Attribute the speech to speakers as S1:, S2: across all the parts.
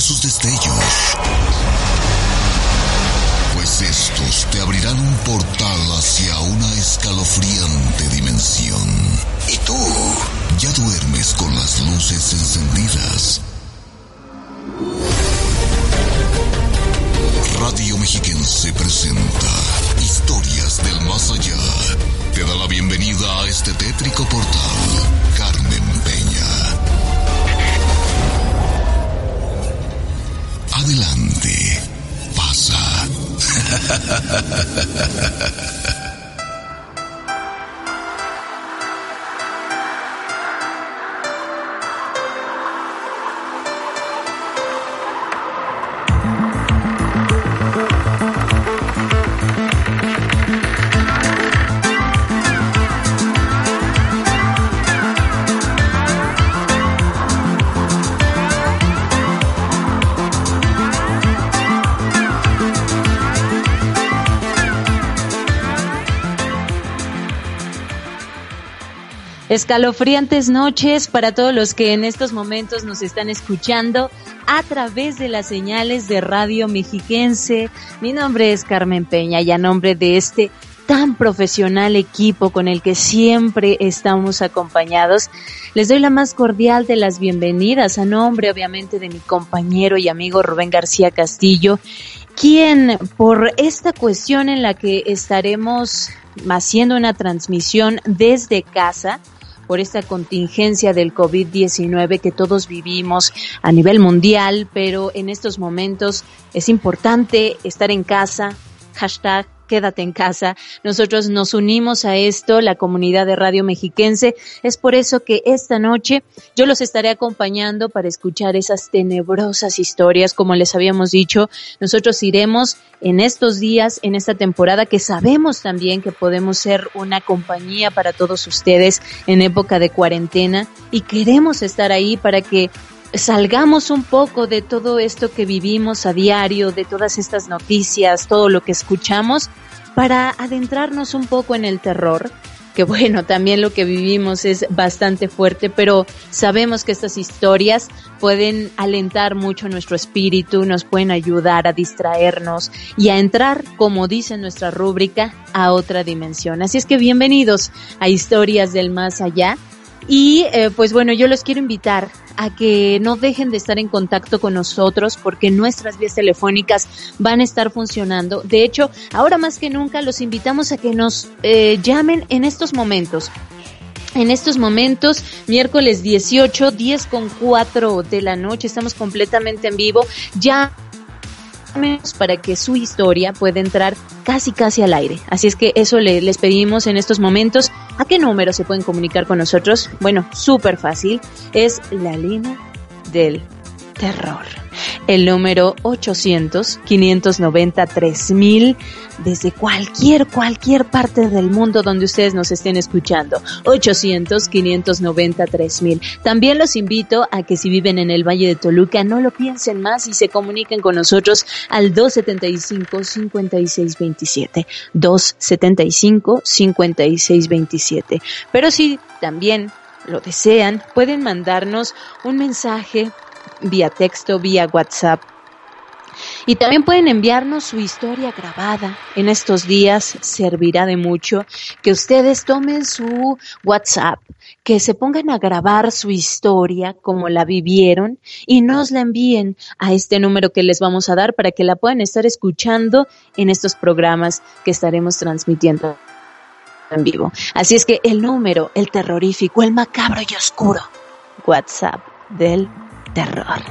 S1: Sus destellos. Pues estos te abrirán un portal hacia una escalofriante dimensión. Y tú ya duermes con las luces encendidas. Radio Mexiquense presenta Historias del Más Allá. Te da la bienvenida a este tétrico portal, Carmen Peña. Adelante, pasa.
S2: Escalofriantes noches para todos los que en estos momentos nos están escuchando a través de las señales de Radio Mexiquense. Mi nombre es Carmen Peña y a nombre de este tan profesional equipo con el que siempre estamos acompañados, les doy la más cordial de las bienvenidas a nombre obviamente de mi compañero y amigo Rubén García Castillo, quien por esta cuestión en la que estaremos haciendo una transmisión desde casa, por esta contingencia del COVID-19 que todos vivimos a nivel mundial, pero en estos momentos es importante estar en casa. Hashtag quédate en casa. Nosotros nos unimos a esto, la comunidad de Radio Mexiquense. Es por eso que esta noche yo los estaré acompañando para escuchar esas tenebrosas historias. Como les habíamos dicho, nosotros iremos en estos días, en esta temporada, que sabemos también que podemos ser una compañía para todos ustedes en época de cuarentena y queremos estar ahí para que salgamos un poco de todo esto que vivimos a diario, de todas estas noticias, todo lo que escuchamos, para adentrarnos un poco en el terror, que bueno, también lo que vivimos es bastante fuerte, pero sabemos que estas historias pueden alentar mucho nuestro espíritu, nos pueden ayudar a distraernos y a entrar, como dice nuestra rúbrica, a otra dimensión. Así es que bienvenidos a Historias del Más Allá. Y eh, pues bueno, yo los quiero invitar a que no dejen de estar en contacto con nosotros porque nuestras vías telefónicas van a estar funcionando. De hecho, ahora más que nunca los invitamos a que nos eh, llamen en estos momentos. En estos momentos, miércoles 18, 10 con 4 de la noche, estamos completamente en vivo. Ya para que su historia pueda entrar casi casi al aire. Así es que eso le, les pedimos en estos momentos. ¿A qué número se pueden comunicar con nosotros? Bueno, súper fácil. Es la línea del terror. El número 800-590-3000 desde cualquier, cualquier parte del mundo donde ustedes nos estén escuchando. 800-590-3000. También los invito a que si viven en el Valle de Toluca no lo piensen más y se comuniquen con nosotros al 275-5627. 275-5627. Pero si también lo desean, pueden mandarnos un mensaje vía texto, vía WhatsApp. Y también pueden enviarnos su historia grabada. En estos días servirá de mucho que ustedes tomen su WhatsApp, que se pongan a grabar su historia como la vivieron y nos la envíen a este número que les vamos a dar para que la puedan estar escuchando en estos programas que estaremos transmitiendo en vivo. Así es que el número, el terrorífico, el macabro y oscuro WhatsApp del terror.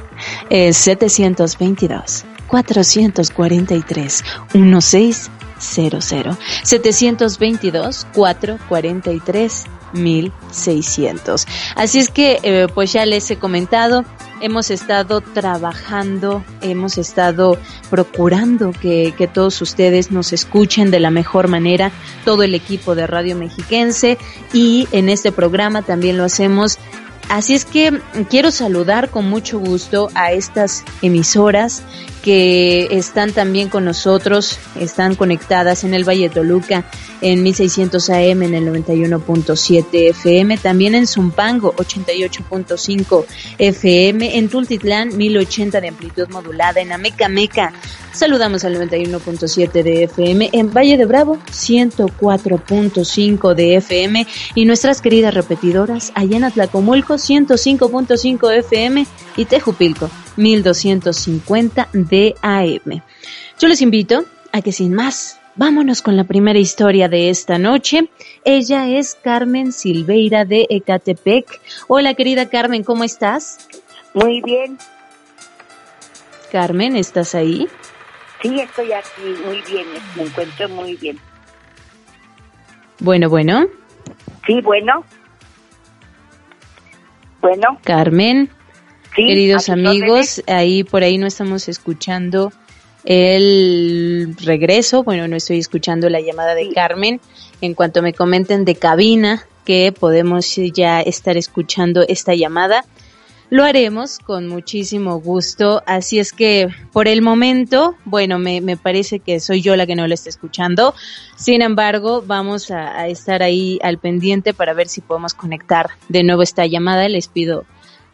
S2: Es 722 443 1600 722 443 1600. Así es que, eh, pues ya les he comentado, hemos estado trabajando, hemos estado procurando que, que, todos ustedes nos escuchen de la mejor manera, todo el equipo de Radio Mexiquense y en este programa también lo hacemos Así es que quiero saludar con mucho gusto a estas emisoras que están también con nosotros, están conectadas en el Valle Toluca en 1600 AM en el 91.7 FM, también en Zumpango 88.5 FM, en Tultitlán 1080 de amplitud modulada, en Ameca Meca saludamos al 91.7 de FM, en Valle de Bravo 104.5 de FM y nuestras queridas repetidoras allá en Atlacomulco 105.5 FM y Tejupilco 1250 de AM. Yo les invito a que sin más, vámonos con la primera historia de esta noche. Ella es Carmen Silveira de Ecatepec. Hola querida Carmen, ¿cómo estás?
S3: Muy bien.
S2: Carmen, ¿estás ahí?
S3: Sí, estoy aquí muy bien, me encuentro muy bien.
S2: Bueno, bueno.
S3: Sí, bueno. Bueno.
S2: Carmen. Queridos amigos, ahí por ahí no estamos escuchando el regreso, bueno, no estoy escuchando la llamada de Carmen. En cuanto me comenten de cabina que podemos ya estar escuchando esta llamada, lo haremos con muchísimo gusto. Así es que por el momento, bueno, me, me parece que soy yo la que no lo está escuchando. Sin embargo, vamos a, a estar ahí al pendiente para ver si podemos conectar de nuevo esta llamada. Les pido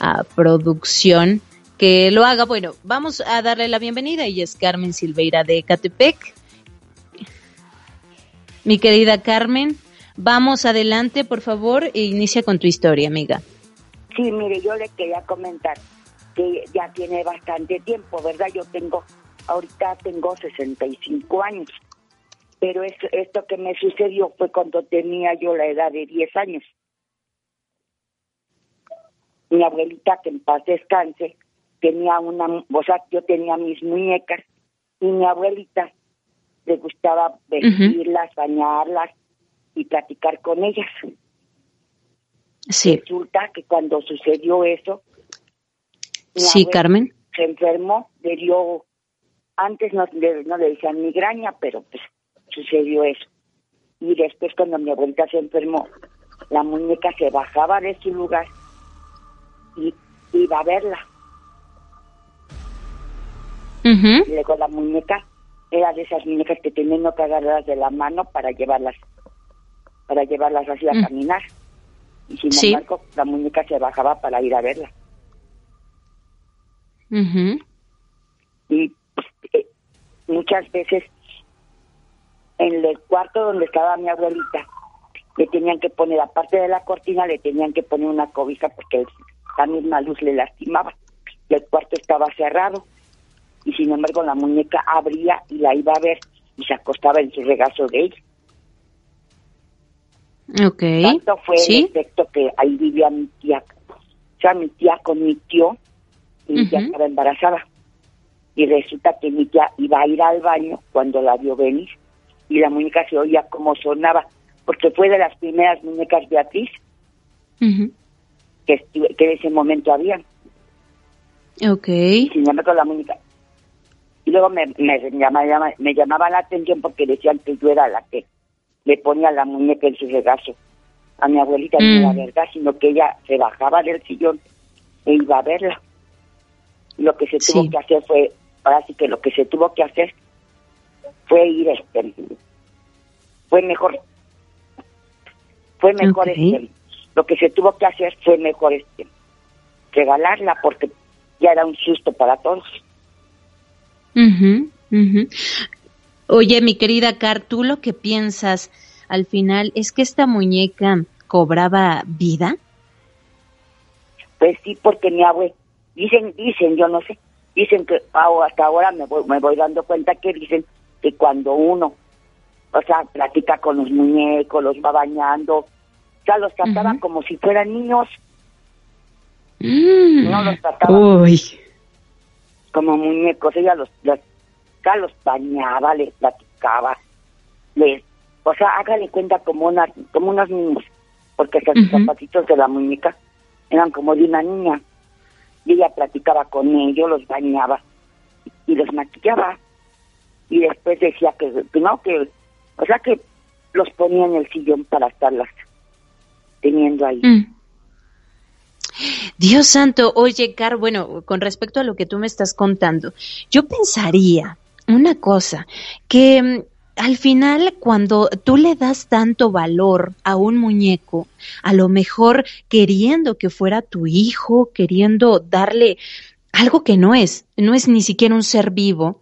S2: a producción que lo haga. Bueno, vamos a darle la bienvenida. y es Carmen Silveira de Catepec. Mi querida Carmen, vamos adelante, por favor, e inicia con tu historia, amiga.
S3: Sí, mire, yo le quería comentar que ya tiene bastante tiempo, ¿verdad? Yo tengo, ahorita tengo 65 años, pero esto, esto que me sucedió fue cuando tenía yo la edad de 10 años mi abuelita, que en paz descanse, tenía una, o sea, yo tenía mis muñecas y mi abuelita le gustaba vestirlas, bañarlas y platicar con ellas.
S2: Sí.
S3: Resulta que cuando sucedió eso,
S2: sí, Carmen,
S3: se enfermó, le dio, antes no, no le decían migraña, pero pues sucedió eso. Y después cuando mi abuelita se enfermó, la muñeca se bajaba de su lugar y iba a verla.
S2: Uh
S3: Luego la muñeca era de esas muñecas que tenían que agarrarlas de la mano para llevarlas, para llevarlas así a mm. caminar. Y sin embargo, la muñeca se bajaba para ir a verla. Y pues, eh, muchas veces en el cuarto donde estaba mi abuelita, le tenían que poner, aparte de la cortina, le tenían que poner una cobija porque la misma luz le lastimaba. Y el cuarto estaba cerrado. Y sin embargo la muñeca abría y la iba a ver y se acostaba en su regazo de ella.
S2: Ok.
S3: Tanto fue el efecto que ahí vivía mi tía. O sea, mi tía con mi tío y mi tía estaba embarazada. Y resulta que mi tía iba a ir al baño cuando la vio venir y la muñeca se oía como sonaba, porque fue de las primeras muñecas Beatriz que, que en ese momento había.
S2: Ok.
S3: Sin embargo, la muñeca. Y luego me, me, llamaba, me llamaba la atención porque decían que yo era la que le ponía la muñeca en su regazo. A mi abuelita no era mm. verdad, sino que ella se bajaba del sillón e iba a verla. Lo que se tuvo que hacer fue, ahora sí que lo que se tuvo que hacer fue ir, este, fue mejor, fue mejor este, lo que se tuvo que hacer fue mejor este regalarla porque ya era un susto para todos.
S2: Oye, mi querida Car, ¿tú lo que piensas al final es que esta muñeca cobraba vida?
S3: Pues sí, porque mi abue, dicen, dicen, yo no sé, dicen que hasta ahora me voy, me voy dando cuenta que dicen que cuando uno, o sea, platica con los muñecos, los va bañando, ya los trataban como si fueran niños.
S2: Mm.
S3: No los trataban como muñecos. Ella los, los, ya los bañaba, les platicaba, les, o sea, hágale cuenta como, una, como unos niños, porque los zapatitos de la muñeca eran como de una niña. Y ella platicaba con ellos, los bañaba y los maquillaba. Y después decía que, que no, que, o sea, que los ponía en el sillón para estarlas teniendo ahí. Mm.
S2: Dios santo, oye, Car, bueno, con respecto a lo que tú me estás contando, yo pensaría una cosa, que mm, al final cuando tú le das tanto valor a un muñeco, a lo mejor queriendo que fuera tu hijo, queriendo darle algo que no es, no es ni siquiera un ser vivo,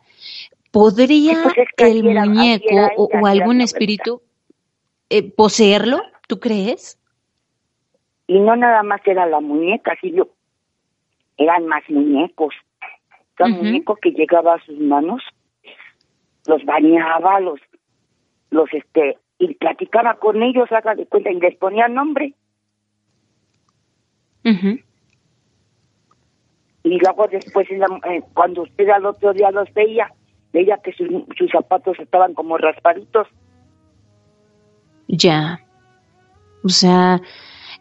S2: ¿podría pues el muñeco o, algún espíritu eh, poseerlo? ¿Tú crees?
S3: Y no nada más era la muñeca, sino eran más muñecos. Cada muñeco que llegaba a sus manos los bañaba, los, los este, y platicaba con ellos, haga de cuenta, y les ponía nombre. Y luego después, eh, cuando usted al otro día los veía, veía que sus, sus zapatos estaban como raspaditos.
S2: Ya. O sea,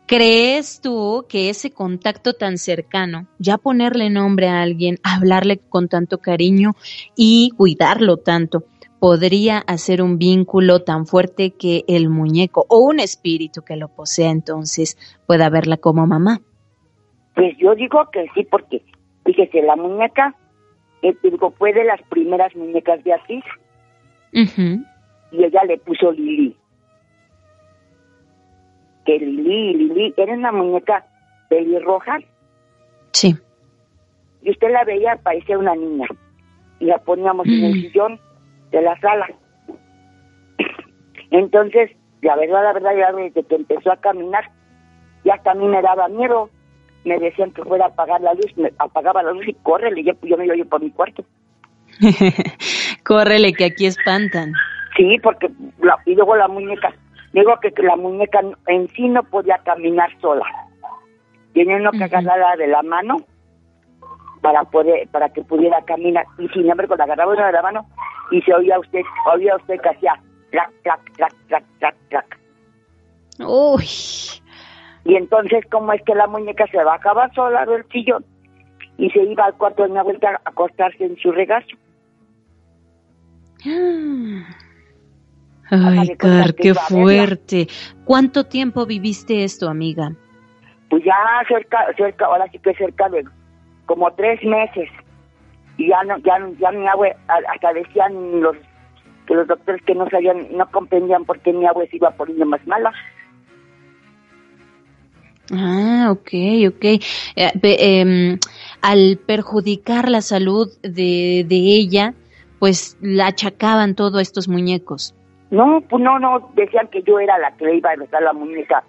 S2: ¿crees tú que ese contacto tan cercano, ya ponerle nombre a alguien, hablarle con tanto cariño y cuidarlo tanto, podría hacer un vínculo tan fuerte que el muñeco o un espíritu que lo posea entonces pueda verla como mamá?
S3: Pues yo digo que sí, porque fíjese, la muñeca, eh, digo, fue de las primeras muñecas de Asís. Y ella le puso Lili. Que Lili, Lili, era una muñeca pelirroja.
S2: Sí.
S3: Y usted la veía, parecía una niña. Y la poníamos en el sillón de la sala. Entonces, la verdad, la verdad, ya desde que empezó a caminar, ya hasta a mí me daba miedo. Me decían que fuera a apagar la luz, me apagaba la luz y córrele, yo, yo me iba por mi cuarto.
S2: córrele, que aquí espantan.
S3: Sí, porque, y luego la muñeca, digo que, la muñeca en sí no podía caminar sola. Tiene uno que agarrarla de la mano para poder para que pudiera caminar. Y sin embargo la agarraba uno de la mano y se oía usted oía usted que hacía clac clac clac clac clac clac.
S2: Uy.
S3: Y entonces como es que la muñeca se bajaba sola del sillón y se iba al cuarto de mi abuelita a acostarse en su regazo
S2: Ay, Car, qué fuerte. ¿Cuánto tiempo viviste esto, amiga?
S3: Pues ya cerca, cerca, ahora sí que cerca de como tres meses y ya no, ya, ya mi abue, hasta decían los que los doctores que no sabían, no comprendían por qué mi abue se iba poniendo más mala.
S2: Ah, ok, ok. Eh, em, al perjudicar la salud de, de ella, pues la achacaban todos estos muñecos.
S3: No, pues no, no, decían que yo era la que le iba a besar la muñeca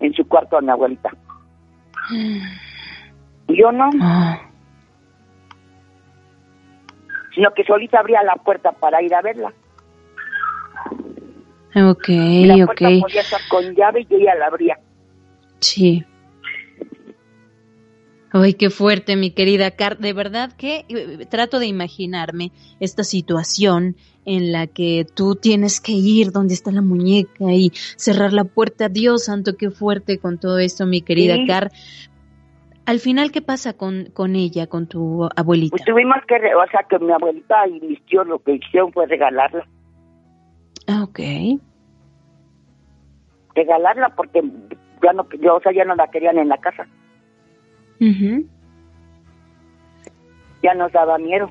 S3: en su cuarto a mi abuelita. Yo no. Ah. Sino que solita abría la puerta para ir a verla.
S2: Ok,
S3: y la puerta podía estar con llave y ella la abría.
S2: Sí. Ay, qué fuerte, mi querida Car. De verdad que eh, trato de imaginarme esta situación en la que tú tienes que ir donde está la muñeca y cerrar la puerta. Dios santo, qué fuerte con todo esto, mi querida Car. Al final, ¿qué pasa con, con ella, con tu abuelita?
S3: Pues tuvimos que, o sea, que mi abuelita y mis tíos lo que hicieron fue regalarla.
S2: Ah, ok.
S3: Regalarla porque ya no, yo, o sea, ya no la querían en la casa. Ya nos daba miedo.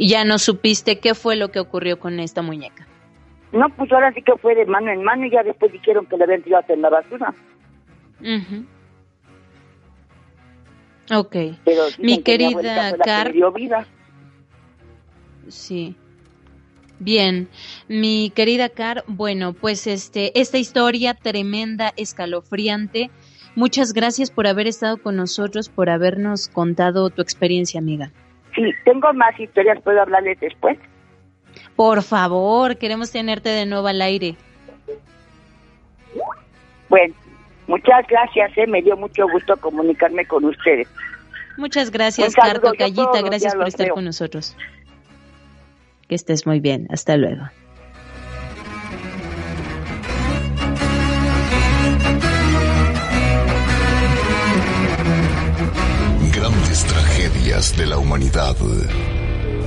S2: ¿Ya no supiste qué fue lo que ocurrió con esta muñeca?
S3: No, pues ahora sí que fue de mano en mano y ya después dijeron que la habían tirado en la basura.
S2: Uh Ok. mi querida Car. Sí. Bien, mi querida Car, bueno, pues este, esta historia tremenda, escalofriante. Muchas gracias por haber estado con nosotros, por habernos contado tu experiencia, amiga.
S3: Sí, tengo más historias, ¿puedo hablarles después?
S2: Por favor, queremos tenerte de nuevo al aire.
S3: Bueno, Muchas gracias, eh, me dio mucho gusto comunicarme con ustedes.
S2: Muchas gracias, Carto Callita, gracias por estar con nosotros. Que estés muy bien, hasta luego.
S1: Tragedias de la humanidad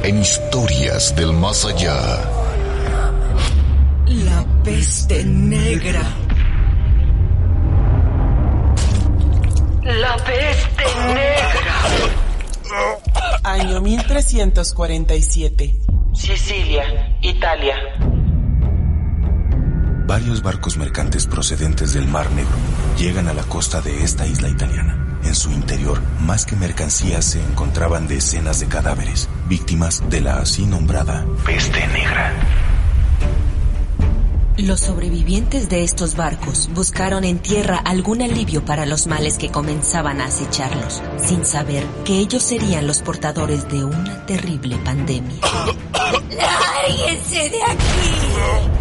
S1: en historias del más allá.
S4: La peste negra La peste negra.
S5: Año 1347.
S4: Sicilia, Italia.
S6: Varios barcos mercantes procedentes del Mar Negro llegan a la costa de esta isla italiana. En su interior, más que mercancías, se encontraban decenas de cadáveres, víctimas de la así nombrada peste negra.
S7: Los sobrevivientes de estos barcos buscaron en tierra algún alivio para los males que comenzaban a acecharlos, sin saber que ellos serían los portadores de una terrible pandemia.
S8: ¡Lárguense de aquí!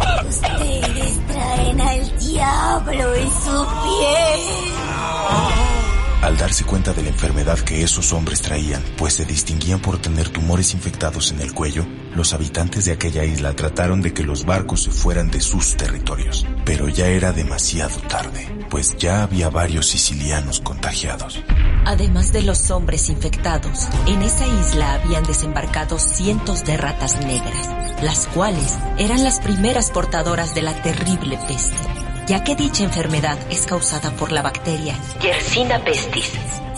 S8: Al
S6: darse cuenta de la enfermedad que esos hombres traían, pues se distinguían por tener tumores infectados en el cuello, los habitantes de aquella isla trataron de que los barcos se fueran de sus territorios. Pero ya era demasiado tarde, pues ya había varios sicilianos contagiados.
S7: Además de los hombres infectados, en esa isla habían desembarcado cientos de ratas negras, las cuales eran las primeras portadoras de la terrible peste ya que dicha enfermedad es causada por la bacteria Yersinia pestis,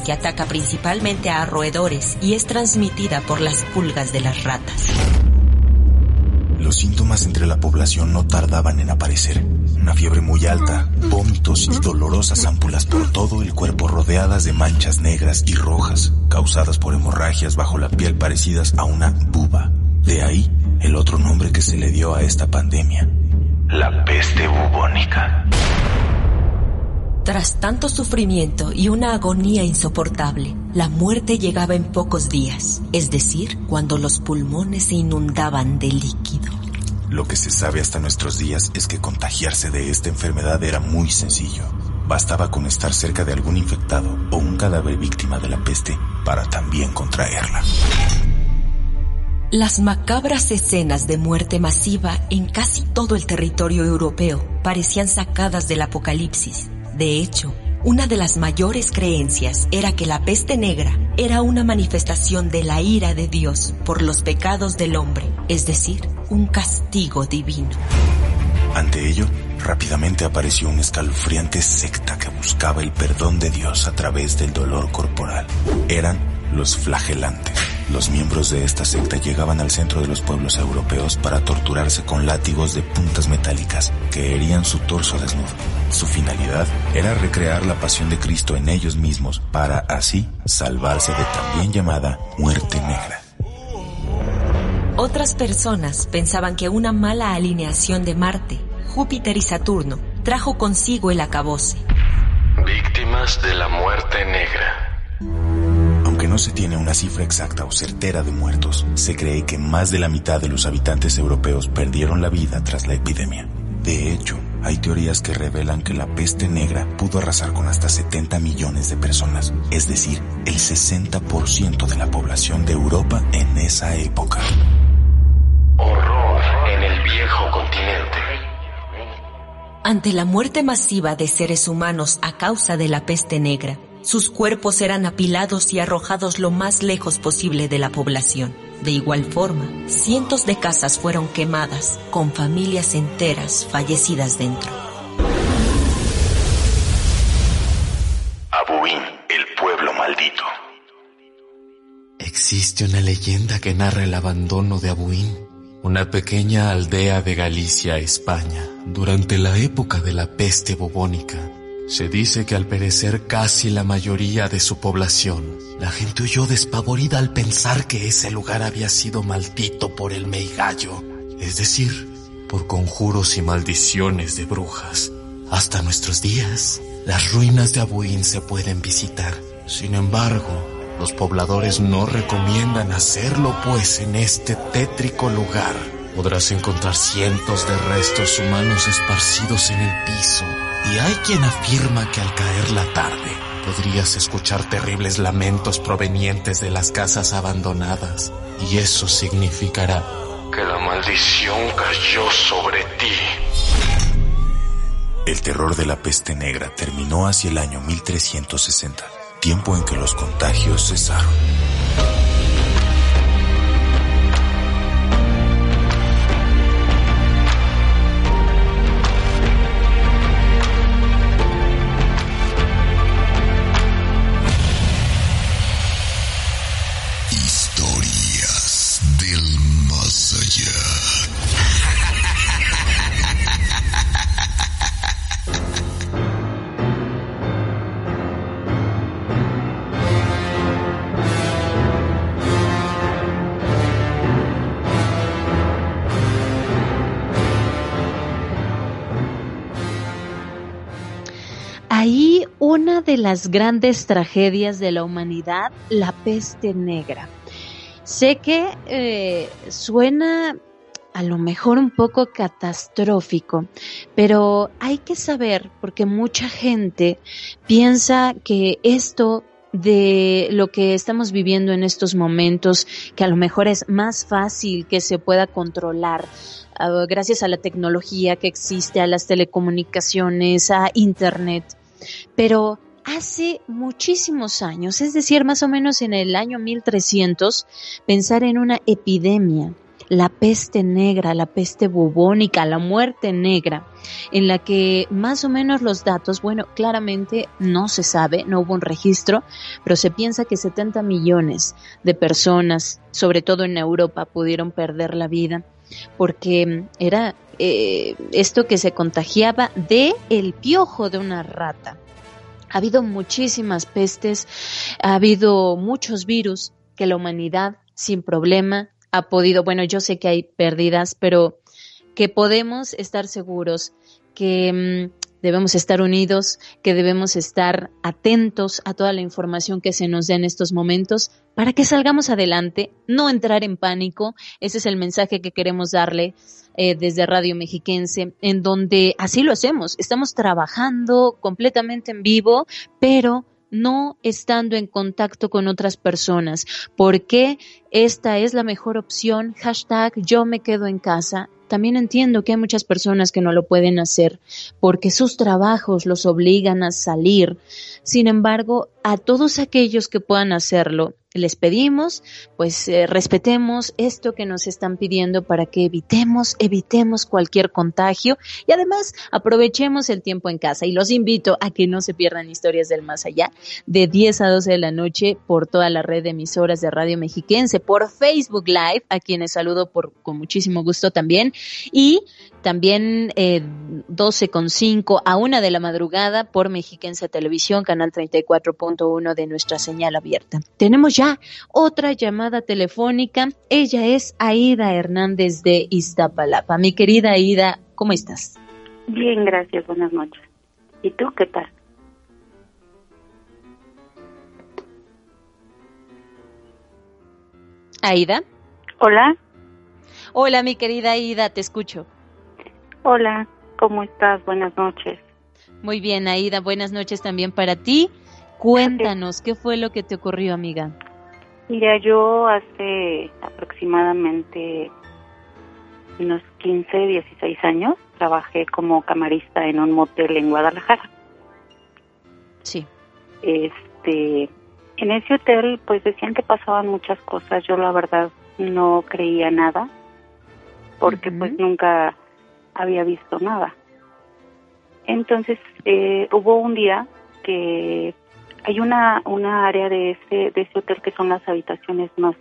S7: que ataca principalmente a roedores y es transmitida por las pulgas de las ratas.
S6: Los síntomas entre la población no tardaban en aparecer. Una fiebre muy alta, vómitos y dolorosas ámpulas por todo el cuerpo rodeadas de manchas negras y rojas, causadas por hemorragias bajo la piel parecidas a una buba. De ahí el otro nombre que se le dio a esta pandemia, la peste bubónica.
S7: Tras tanto sufrimiento y una agonía insoportable, la muerte llegaba en pocos días, es decir, cuando los pulmones se inundaban de líquido.
S6: Lo que se sabe hasta nuestros días es que contagiarse de esta enfermedad era muy sencillo. Bastaba con estar cerca de algún infectado o un cadáver víctima de la peste para también contraerla.
S7: Las macabras escenas de muerte masiva en casi todo el territorio europeo parecían sacadas del apocalipsis. De hecho, una de las mayores creencias era que la peste negra era una manifestación de la ira de Dios por los pecados del hombre, es decir, un castigo divino.
S6: Ante ello, rápidamente apareció una escalofriante secta que buscaba el perdón de Dios a través del dolor corporal. Eran los flagelantes. Los miembros de esta secta llegaban al centro de los pueblos europeos para torturarse con látigos de puntas metálicas que herían su torso desnudo. Su finalidad era recrear la pasión de Cristo en ellos mismos para así salvarse de también llamada muerte negra.
S7: Otras personas pensaban que una mala alineación de Marte, Júpiter y Saturno trajo consigo el acabose.
S9: Víctimas de la muerte negra
S6: no se tiene una cifra exacta o certera de muertos, se cree que más de la mitad de los habitantes europeos perdieron la vida tras la epidemia. De hecho, hay teorías que revelan que la peste negra pudo arrasar con hasta 70 millones de personas, es decir, el 60% de la población de Europa en esa época.
S9: Horror en el viejo continente.
S7: Ante la muerte masiva de seres humanos a causa de la peste negra, sus cuerpos eran apilados y arrojados lo más lejos posible de la población. De igual forma, cientos de casas fueron quemadas, con familias enteras fallecidas dentro.
S6: Abuín, el pueblo maldito.
S10: Existe una leyenda que narra el abandono de Abuín, una pequeña aldea de Galicia, España, durante la época de la peste bubónica. Se dice que al perecer casi la mayoría de su población, la gente huyó despavorida al pensar que ese lugar había sido maldito por el meigallo, es decir, por conjuros y maldiciones de brujas. Hasta nuestros días, las ruinas de Abuín se pueden visitar. Sin embargo, los pobladores no recomiendan hacerlo, pues en este tétrico lugar podrás encontrar cientos de restos humanos esparcidos en el piso y hay quien afirma que al caer la tarde podrías escuchar terribles lamentos provenientes de las casas abandonadas. Y eso significará
S9: que la maldición cayó sobre ti.
S6: El terror de la peste negra terminó hacia el año 1360, tiempo en que los contagios cesaron.
S2: Las grandes tragedias de la humanidad, la peste negra. Sé que eh, suena a lo mejor un poco catastrófico, pero hay que saber, porque mucha gente piensa que esto de lo que estamos viviendo en estos momentos, que a lo mejor es más fácil que se pueda controlar uh, gracias a la tecnología que existe, a las telecomunicaciones, a Internet. Pero hace muchísimos años, es decir, más o menos en el año 1300, pensar en una epidemia, la peste negra, la peste bubónica, la muerte negra, en la que más o menos los datos, bueno, claramente no se sabe, no hubo un registro, pero se piensa que 70 millones de personas, sobre todo en Europa, pudieron perder la vida porque era eh, esto que se contagiaba de el piojo de una rata. Ha habido muchísimas pestes, ha habido muchos virus que la humanidad sin problema ha podido, bueno, yo sé que hay pérdidas, pero que podemos estar seguros que mm, debemos estar unidos, que debemos estar atentos a toda la información que se nos dé en estos momentos para que salgamos adelante, no entrar en pánico. Ese es el mensaje que queremos darle eh, desde Radio Mexiquense, en donde así lo hacemos. Estamos trabajando completamente en vivo, pero no estando en contacto con otras personas. porque esta es la mejor opción? Hashtag yo me quedo en casa también entiendo que hay muchas personas que no lo pueden hacer porque sus trabajos los obligan a salir. Sin embargo, a todos aquellos que puedan hacerlo, les pedimos, pues eh, respetemos esto que nos están pidiendo para que evitemos, evitemos cualquier contagio y además aprovechemos el tiempo en casa. Y los invito a que no se pierdan historias del más allá de 10 a 12 de la noche por toda la red de emisoras de Radio Mexiquense, por Facebook Live, a quienes saludo por, con muchísimo gusto también, y también eh, 12.5 a 1 de la madrugada por Mexiquense Televisión, canal 34.1 de nuestra señal abierta. Tenemos ya otra llamada telefónica. Ella es Aida Hernández de Iztapalapa. Mi querida Aida, ¿cómo estás?
S11: Bien, gracias. Buenas noches. ¿Y tú qué tal?
S2: Aida.
S11: Hola.
S2: Hola, mi querida Aida, te escucho.
S11: Hola, ¿cómo estás? Buenas noches.
S2: Muy bien, Aida, buenas noches también para ti. Cuéntanos, ¿qué fue lo que te ocurrió, amiga?
S11: Mira, yo hace aproximadamente unos 15, 16 años trabajé como camarista en un motel en Guadalajara.
S2: Sí.
S11: Este, en ese hotel pues decían que pasaban muchas cosas. Yo la verdad no creía nada porque pues nunca había visto nada. Entonces eh, hubo un día que hay una, una área de ese, de ese hotel que son las habitaciones más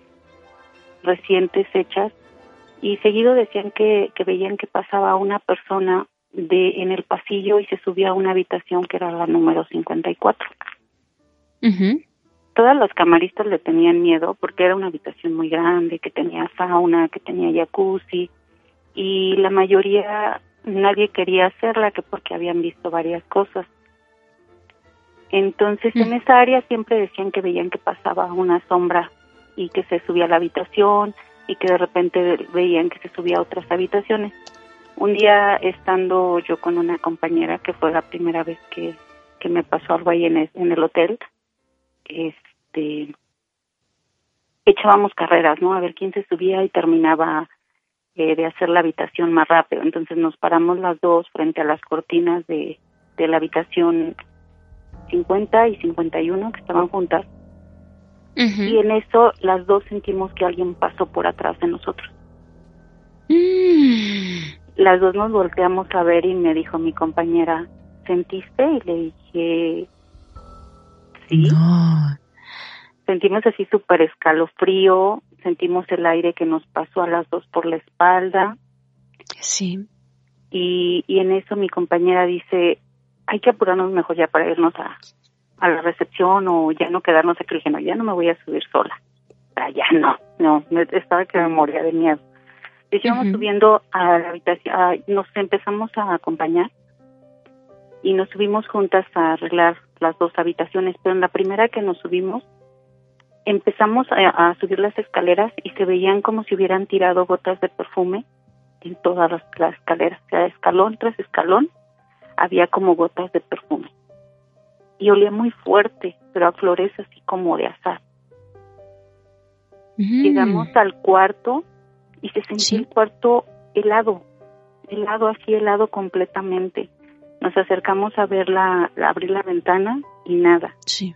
S11: recientes hechas y seguido decían que, que veían que pasaba una persona de en el pasillo y se subía a una habitación que era la número 54. Uh Todas los camaristas le tenían miedo porque era una habitación muy grande, que tenía sauna, que tenía jacuzzi y la mayoría nadie quería hacerla que porque habían visto varias cosas. Entonces en mm. esa área siempre decían que veían que pasaba una sombra y que se subía a la habitación y que de repente veían que se subía a otras habitaciones. Un día estando yo con una compañera que fue la primera vez que, que me pasó algo ahí en el, en el hotel, este echábamos carreras, ¿no? A ver quién se subía y terminaba eh, de hacer la habitación más rápido. Entonces nos paramos las dos frente a las cortinas de, de la habitación 50 y 51 que estaban juntas. Y en eso las dos sentimos que alguien pasó por atrás de nosotros. Mm. Las dos nos volteamos a ver y me dijo mi compañera, ¿sentiste? Y le dije, sí. Sentimos así súper escalofrío, sentimos el aire que nos pasó a las dos por la espalda.
S2: Sí.
S11: Y, y en eso mi compañera dice, hay que apurarnos mejor ya para irnos a, a la recepción o ya no quedarnos aquí. Le ya no me voy a subir sola. Ah, ya no, no, estaba que me moría de miedo. Y íbamos subiendo a la habitación, nos empezamos a acompañar y nos subimos juntas a arreglar las dos habitaciones, pero en la primera que nos subimos empezamos a, subir las escaleras y se veían como si hubieran tirado gotas de perfume en todas las, escaleras, o sea, escalón tras escalón había como gotas de perfume y olía muy fuerte, pero a flores así como de azar. Llegamos al cuarto y se sentía el cuarto helado, helado así helado completamente. Nos acercamos a ver la, abrir la ventana y nada.
S2: Sí.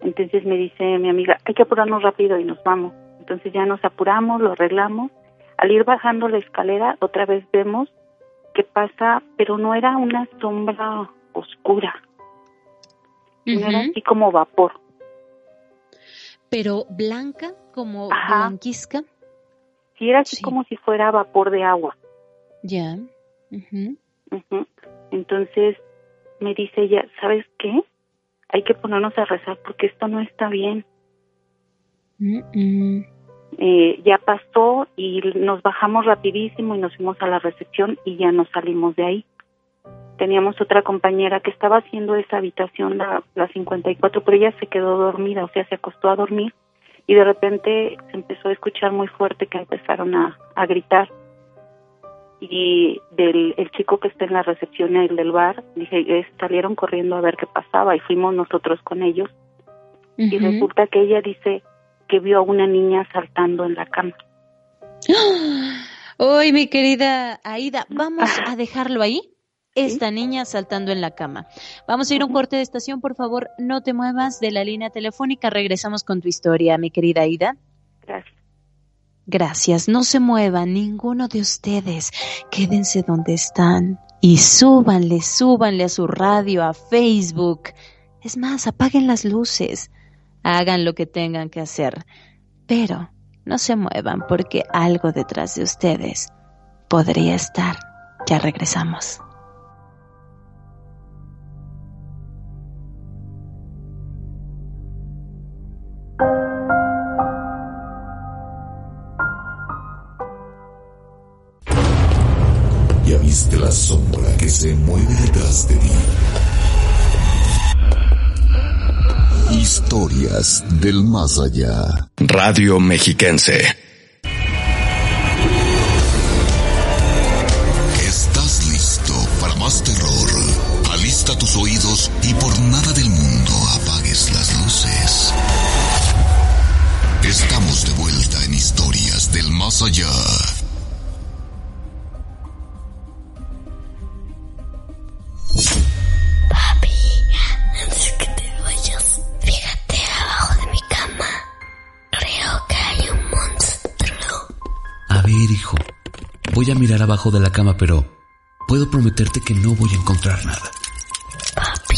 S11: Entonces me dice mi amiga, hay que apurarnos rápido y nos vamos. Entonces ya nos apuramos, lo arreglamos. Al ir bajando la escalera, otra vez vemos que pasa, pero no era una sombra oscura, era así como vapor.
S2: Pero blanca, como blanquisca.
S11: Sí, era así como si fuera vapor de agua.
S2: Ya.
S11: Entonces me dice ella, ¿sabes qué? Hay que ponernos a rezar porque esto no está bien. Eh, ya pasó y nos bajamos rapidísimo y nos fuimos a la recepción y ya nos salimos de ahí. Teníamos otra compañera que estaba haciendo esa habitación, la, la 54, pero ella se quedó dormida, o sea, se acostó a dormir y de repente se empezó a escuchar muy fuerte que empezaron a, a gritar y del el chico que está en la recepción el del bar dije salieron corriendo a ver qué pasaba y fuimos nosotros con ellos y resulta que ella dice que vio a una niña saltando en la cama
S2: Uy, mi querida Aida, vamos a dejarlo ahí. Esta niña saltando en la cama. Vamos a ir a un corte de estación, por favor, no te muevas de la línea telefónica. Regresamos con tu historia, mi querida Aida.
S11: Gracias.
S2: Gracias, no se muevan ninguno de ustedes. Quédense donde están y súbanle, súbanle a su radio, a Facebook. Es más, apaguen las luces. Hagan lo que tengan que hacer. Pero no se muevan porque algo detrás de ustedes podría estar. Ya regresamos.
S1: Viste la sombra que se mueve detrás de ti. Historias del más allá.
S9: Radio Mexiquense.
S1: ¿Estás listo para más terror? Alista tus oídos y por
S12: Voy a mirar abajo de la cama, pero puedo prometerte que no voy a encontrar nada.
S8: Papi,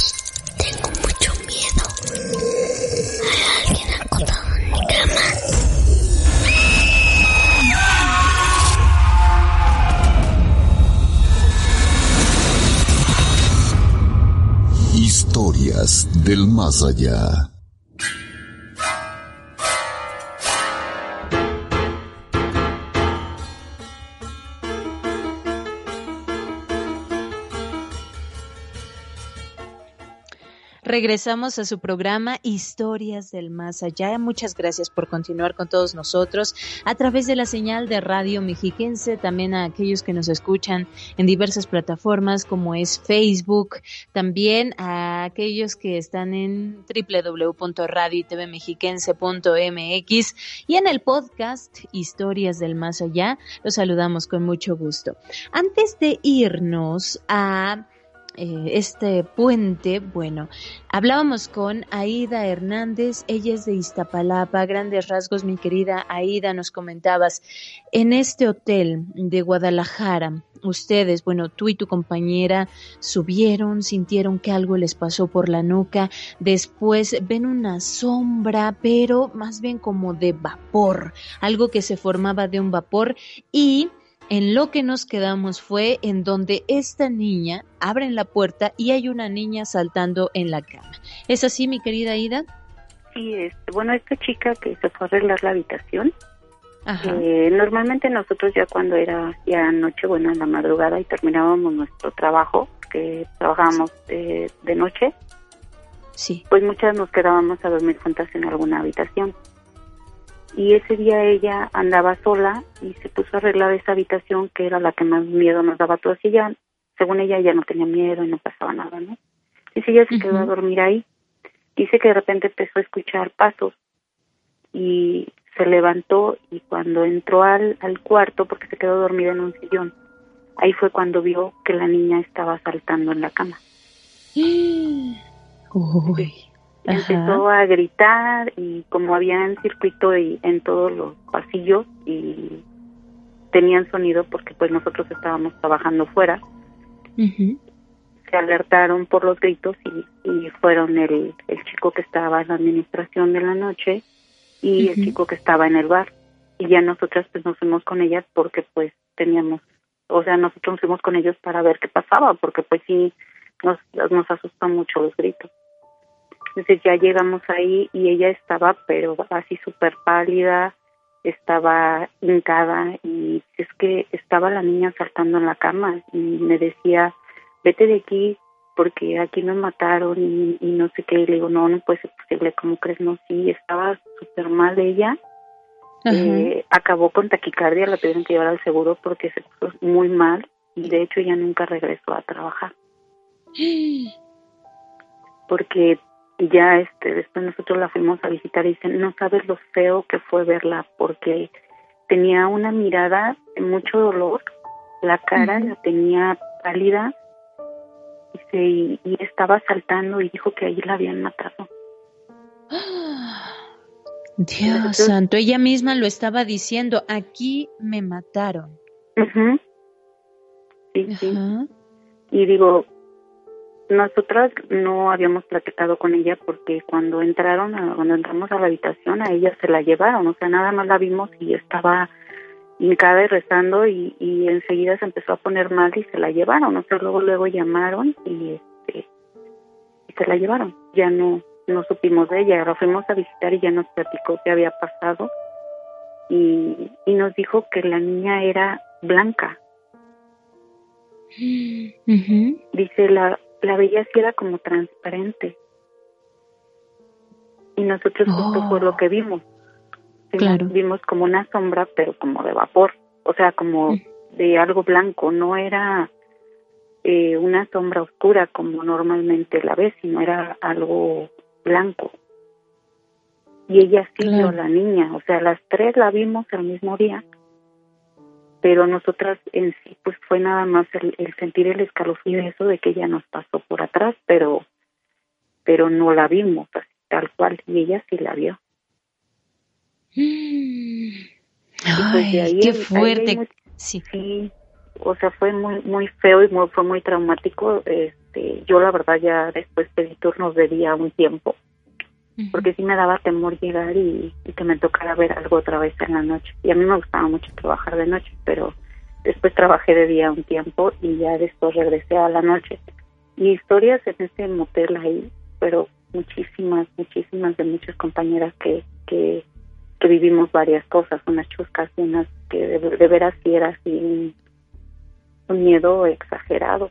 S8: tengo mucho miedo. Hay alguien acostado en mi cama.
S1: Historias del más allá.
S2: Regresamos a su programa Historias del Más Allá. Muchas gracias por continuar con todos nosotros a través de la señal de Radio Mexiquense, también a aquellos que nos escuchan en diversas plataformas como es Facebook, también a aquellos que están en www.radiotvmexiquense.mx y en el podcast Historias del Más Allá. Los saludamos con mucho gusto. Antes de irnos a eh, este puente, bueno, hablábamos con Aida Hernández, ella es de Iztapalapa, grandes rasgos, mi querida Aida, nos comentabas, en este hotel de Guadalajara, ustedes, bueno, tú y tu compañera subieron, sintieron que algo les pasó por la nuca, después ven una sombra, pero más bien como de vapor, algo que se formaba de un vapor y en lo que nos quedamos fue en donde esta niña abre la puerta y hay una niña saltando en la cama. ¿Es así, mi querida Ida?
S11: Sí, este, bueno, esta chica que se fue a arreglar la habitación, eh, normalmente nosotros ya cuando era ya noche, bueno, en la madrugada y terminábamos nuestro trabajo, que trabajábamos de, de noche,
S2: sí.
S11: pues muchas nos quedábamos a dormir juntas en alguna habitación. Y ese día ella andaba sola y se puso a arreglar esa habitación que era la que más miedo nos daba a todos. Y ella, según ella, ya no tenía miedo y no pasaba nada, ¿no? Dice, ella se quedó a dormir ahí. Dice que de repente empezó a escuchar pasos y se levantó y cuando entró al, al cuarto, porque se quedó dormida en un sillón, ahí fue cuando vio que la niña estaba saltando en la cama.
S2: Uy.
S11: Empezó a gritar y como había un circuito y en todos los pasillos y tenían sonido porque pues nosotros estábamos trabajando fuera, se alertaron por los gritos y, y fueron el, el chico que estaba en la administración de la noche y el chico que estaba en el bar. Y ya nosotras pues nos fuimos con ellas porque pues teníamos, o sea, nosotros nos fuimos con ellos para ver qué pasaba, porque pues sí nos, nos asustó mucho los gritos. Entonces ya llegamos ahí y ella estaba pero así súper pálida, estaba hincada y es que estaba la niña saltando en la cama y me decía, vete de aquí porque aquí nos mataron y, y no sé qué. Y le digo, no, no puede ser posible, ¿cómo crees? No, sí, estaba súper mal ella. Eh, acabó con taquicardia, la tuvieron que llevar al seguro porque se puso muy mal y de hecho ella nunca regresó a trabajar porque ya este después nosotros la fuimos a visitar y dicen no sabes lo feo que fue verla porque tenía una mirada de mucho dolor la cara la tenía pálida dice, y, y estaba saltando y dijo que ahí la habían matado
S2: Dios santo, ella misma lo estaba diciendo, aquí me mataron.
S11: Sí, sí. Y digo, nosotras no habíamos platicado con ella porque cuando entraron, a- cuando entramos a la habitación, a ella se la llevaron, o sea, nada más la vimos y estaba hincada y rezando y, y enseguida se empezó a poner mal y se la llevaron, o sea, luego luego llamaron y este y se la llevaron. Ya no no supimos de ella, la fuimos a visitar y ya nos platicó qué había pasado y, y nos dijo que la niña era blanca. Dice, la, la veía así, era como transparente. Y nosotros justo fue lo que vimos. Vimos,
S2: Claro.
S11: vimos como una sombra, pero como de vapor. O sea, como de algo blanco. No era eh, una sombra oscura como normalmente la ves, sino era algo blanco. Y ella sí vio a la niña. O sea, las tres la vimos el mismo día pero nosotras en sí pues fue nada más el, el sentir el escalofrío y eso de que ella nos pasó por atrás pero pero no la vimos así, tal cual y ella sí la vio pues,
S2: Ay,
S11: ahí-
S2: qué fuerte. Sí.
S11: sí o sea fue muy muy feo y muy fue muy traumático este yo la verdad ya después pedí turnos de día un tiempo porque sí me daba temor llegar y, y que me tocara ver algo otra vez en la noche. Y a mí me gustaba mucho trabajar de noche, pero después trabajé de día un tiempo y ya después regresé a la noche. Y historias en ese motel ahí, pero muchísimas, muchísimas de muchas compañeras que, que, que vivimos varias cosas, unas chuscas y unas que de, de veras sí era así un, un miedo exagerado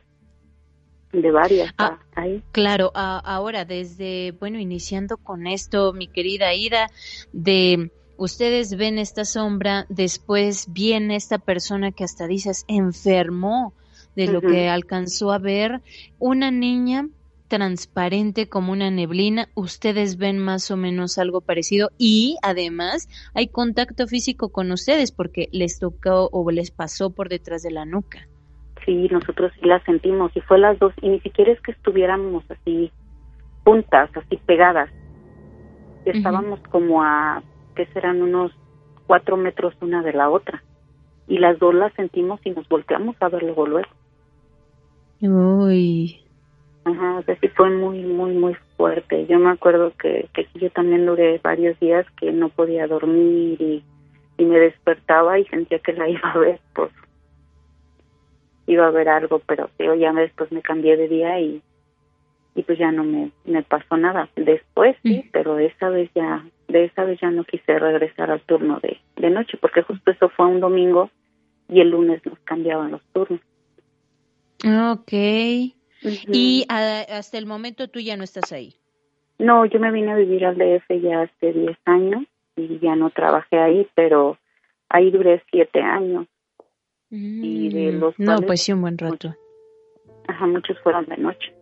S11: de varias
S2: Ah,
S11: ahí.
S2: Claro, a- ahora desde, bueno, iniciando con esto, mi querida Ida, de ustedes ven esta sombra, después viene esta persona que hasta dices enfermó de lo que alcanzó a ver, una niña transparente como una neblina, ustedes ven más o menos algo parecido y además hay contacto físico con ustedes porque les tocó o les pasó por detrás de la nuca.
S11: Sí, nosotros sí las sentimos y fue las dos y ni siquiera es que estuviéramos así juntas, así pegadas. Estábamos como a, que serán unos cuatro metros una de la otra y las dos las sentimos y nos volteamos a ver luego luego.
S2: Uy.
S11: Ajá, o sea, sí fue muy, muy, muy fuerte. Yo me acuerdo que, que yo también duré varios días que no podía dormir y, y me despertaba y sentía que la iba a ver, pues iba a ver algo, pero yo ya después me cambié de día y, y pues ya no me, me pasó nada. Después sí, pero esa vez ya, de esa vez ya no quise regresar al turno de, de noche, porque justo eso fue un domingo y el lunes nos cambiaban los turnos.
S2: Ok. Y hasta el momento tú ya no estás ahí.
S11: No, yo me vine a vivir al DF ya hace 10 años y ya no trabajé ahí, pero ahí duré 7 años. Y de
S2: Mm,
S11: los
S2: no,
S11: cuales,
S2: pues sí, un buen rato.
S11: Ajá, muchos fueron de noche.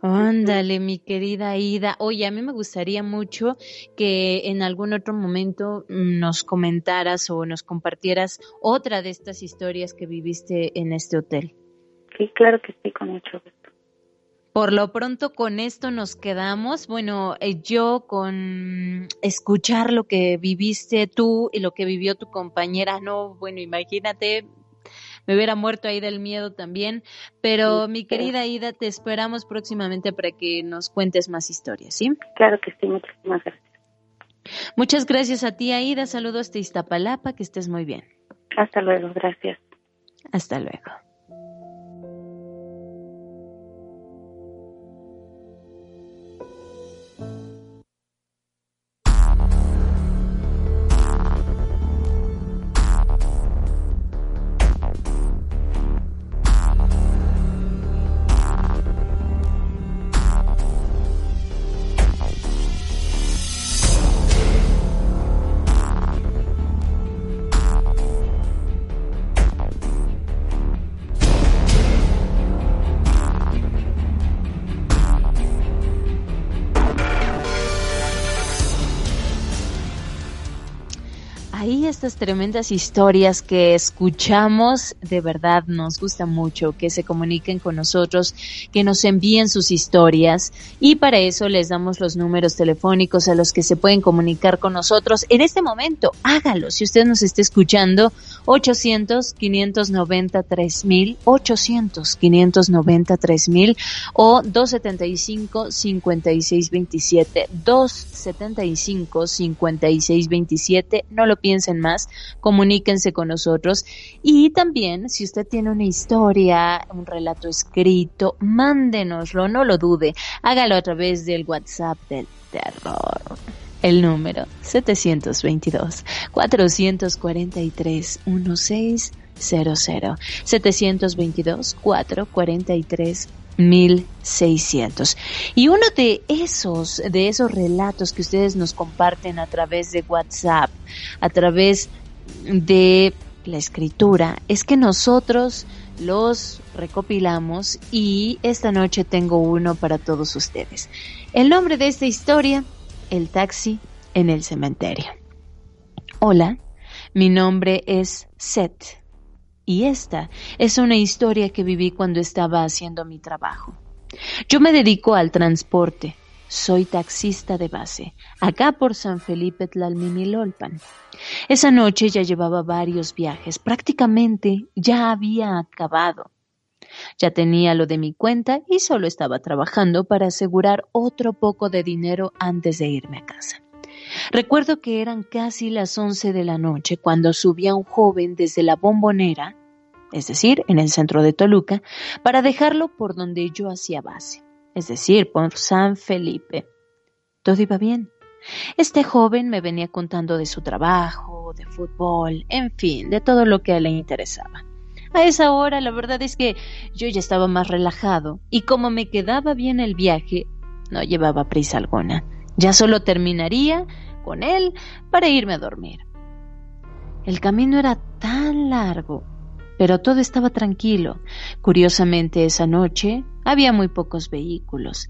S2: Ándale, mi querida Ida. Oye, a mí me gustaría mucho que en algún otro momento nos comentaras o nos compartieras otra de estas historias que viviste en este hotel.
S11: Sí, claro que sí, con mucho gusto.
S2: Por lo pronto con esto nos quedamos. Bueno, eh, yo con escuchar lo que viviste tú y lo que vivió tu compañera, no, bueno, imagínate, me hubiera muerto ahí del miedo también. Pero mi querida Ida, te esperamos próximamente para que nos cuentes más historias, ¿sí?
S11: Claro que sí, muchísimas gracias.
S2: Muchas gracias a ti, Aida. Saludos de Iztapalapa, que estés muy bien.
S11: Hasta luego, gracias.
S2: Hasta luego. Tremendas historias que escuchamos, de verdad nos gusta mucho que se comuniquen con nosotros, que nos envíen sus historias y para eso les damos los números telefónicos a los que se pueden comunicar con nosotros. En este momento, hágalo. Si usted nos está escuchando, 800-593-mil, 800-593-mil o 275-5627, 275-5627. No lo piensen más, comuníquense con nosotros. Y también, si usted tiene una historia, un relato escrito, mándenoslo, no lo dude. Hágalo a través del WhatsApp del terror. El número 722 443 1600 722 443 1600. Y uno de esos, de esos relatos que ustedes nos comparten a través de WhatsApp, a través de la escritura, es que nosotros los recopilamos y esta noche tengo uno para todos ustedes. El nombre de esta historia, El taxi en el cementerio. Hola, mi nombre es Seth y esta es una historia que viví cuando estaba haciendo mi trabajo. Yo me dedico al transporte. Soy taxista de base, acá por San Felipe Tlalmimilolpan. Esa noche ya llevaba varios viajes, prácticamente ya había acabado. Ya tenía lo de mi cuenta y solo estaba trabajando para asegurar otro poco de dinero antes de irme a casa. Recuerdo que eran casi las once de la noche cuando subía un joven desde la bombonera es decir, en el centro de Toluca, para dejarlo por donde yo hacía base, es decir, por San Felipe. Todo iba bien. Este joven me venía contando de su trabajo, de fútbol, en fin, de todo lo que le interesaba. A esa hora la verdad es que yo ya estaba más relajado y como me quedaba bien el viaje, no llevaba prisa alguna. Ya solo terminaría con él para irme a dormir. El camino era tan largo pero todo estaba tranquilo. Curiosamente, esa noche había muy pocos vehículos.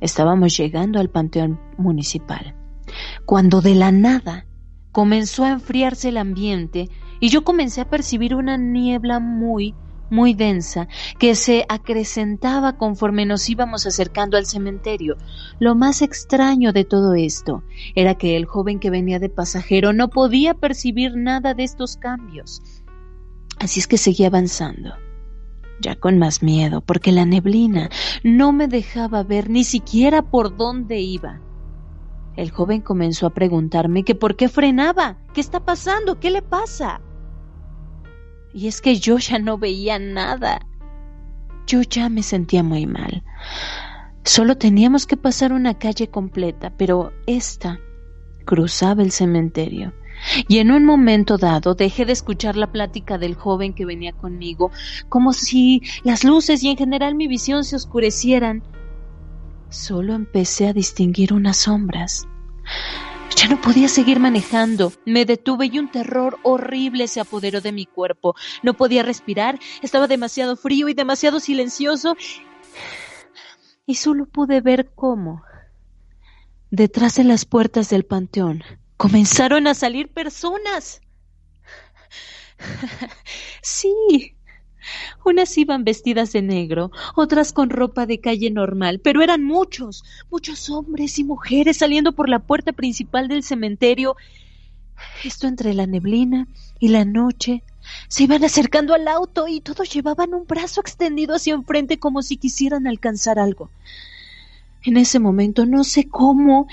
S2: Estábamos llegando al panteón municipal, cuando de la nada comenzó a enfriarse el ambiente y yo comencé a percibir una niebla muy, muy densa que se acrecentaba conforme nos íbamos acercando al cementerio. Lo más extraño de todo esto era que el joven que venía de pasajero no podía percibir nada de estos cambios. Así es que seguí avanzando, ya con más miedo, porque la neblina no me dejaba ver ni siquiera por dónde iba. El joven comenzó a preguntarme que por qué frenaba, qué está pasando, qué le pasa. Y es que yo ya no veía nada. Yo ya me sentía muy mal. Solo teníamos que pasar una calle completa, pero esta cruzaba el cementerio. Y en un momento dado dejé de escuchar la plática del joven que venía conmigo, como si las luces y en general mi visión se oscurecieran. Solo empecé a distinguir unas sombras. Ya no podía seguir manejando. Me detuve y un terror horrible se apoderó de mi cuerpo. No podía respirar, estaba demasiado frío y demasiado silencioso. Y solo pude ver cómo, detrás de las puertas del panteón, comenzaron a salir personas. Sí, unas iban vestidas de negro, otras con ropa de calle normal, pero eran muchos, muchos hombres y mujeres saliendo por la puerta principal del cementerio. Esto entre la neblina y la noche. Se iban acercando al auto y todos llevaban un brazo extendido hacia enfrente como si quisieran alcanzar algo. En ese momento no sé cómo,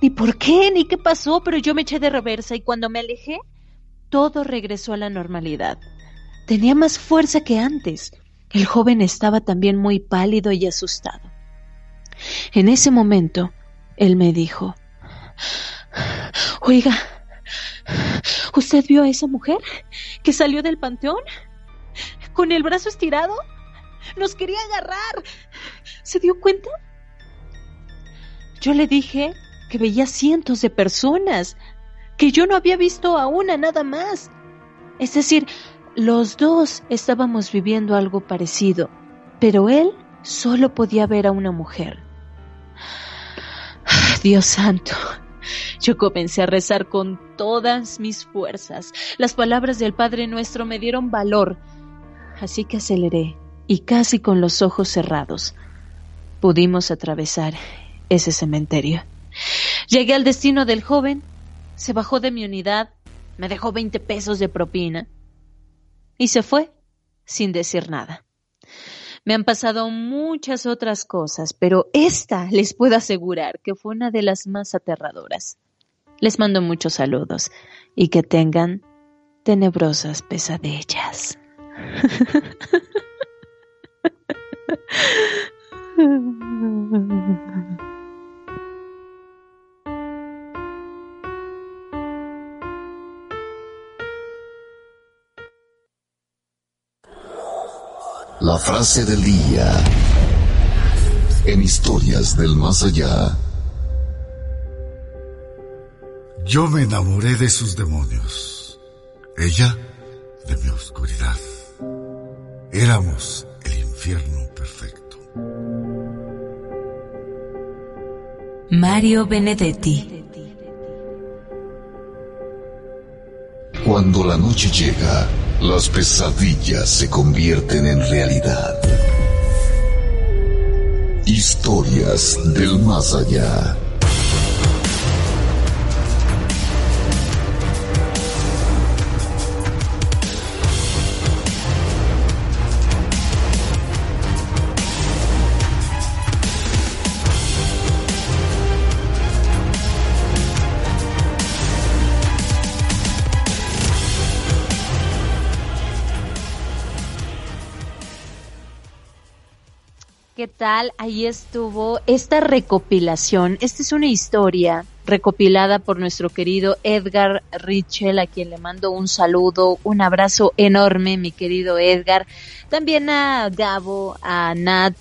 S2: ni por qué, ni qué pasó, pero yo me eché de reversa y cuando me alejé, todo regresó a la normalidad. Tenía más fuerza que antes. El joven estaba también muy pálido y asustado. En ese momento, él me dijo, Oiga, ¿usted vio a esa mujer que salió del panteón? ¿Con el brazo estirado? Nos quería agarrar. ¿Se dio cuenta? Yo le dije que veía cientos de personas, que yo no había visto a una nada más. Es decir, los dos estábamos viviendo algo parecido, pero él solo podía ver a una mujer. Dios santo. Yo comencé a rezar con todas mis fuerzas. Las palabras del Padre Nuestro me dieron valor. Así que aceleré y casi con los ojos cerrados pudimos atravesar ese cementerio. Llegué al destino del joven, se bajó de mi unidad, me dejó 20 pesos de propina y se fue sin decir nada. Me han pasado muchas otras cosas, pero esta les puedo asegurar que fue una de las más aterradoras. Les mando muchos saludos y que tengan tenebrosas pesadillas.
S1: La frase del día en historias del más allá.
S13: Yo me enamoré de sus demonios, ella de mi oscuridad. Éramos el infierno perfecto.
S7: Mario Benedetti
S1: Cuando la noche llega, las pesadillas se convierten en realidad. Historias del más allá.
S2: ¿Qué tal? Ahí estuvo esta recopilación. Esta es una historia recopilada por nuestro querido Edgar Richel, a quien le mando un saludo, un abrazo enorme, mi querido Edgar. También a Gabo, a Nat,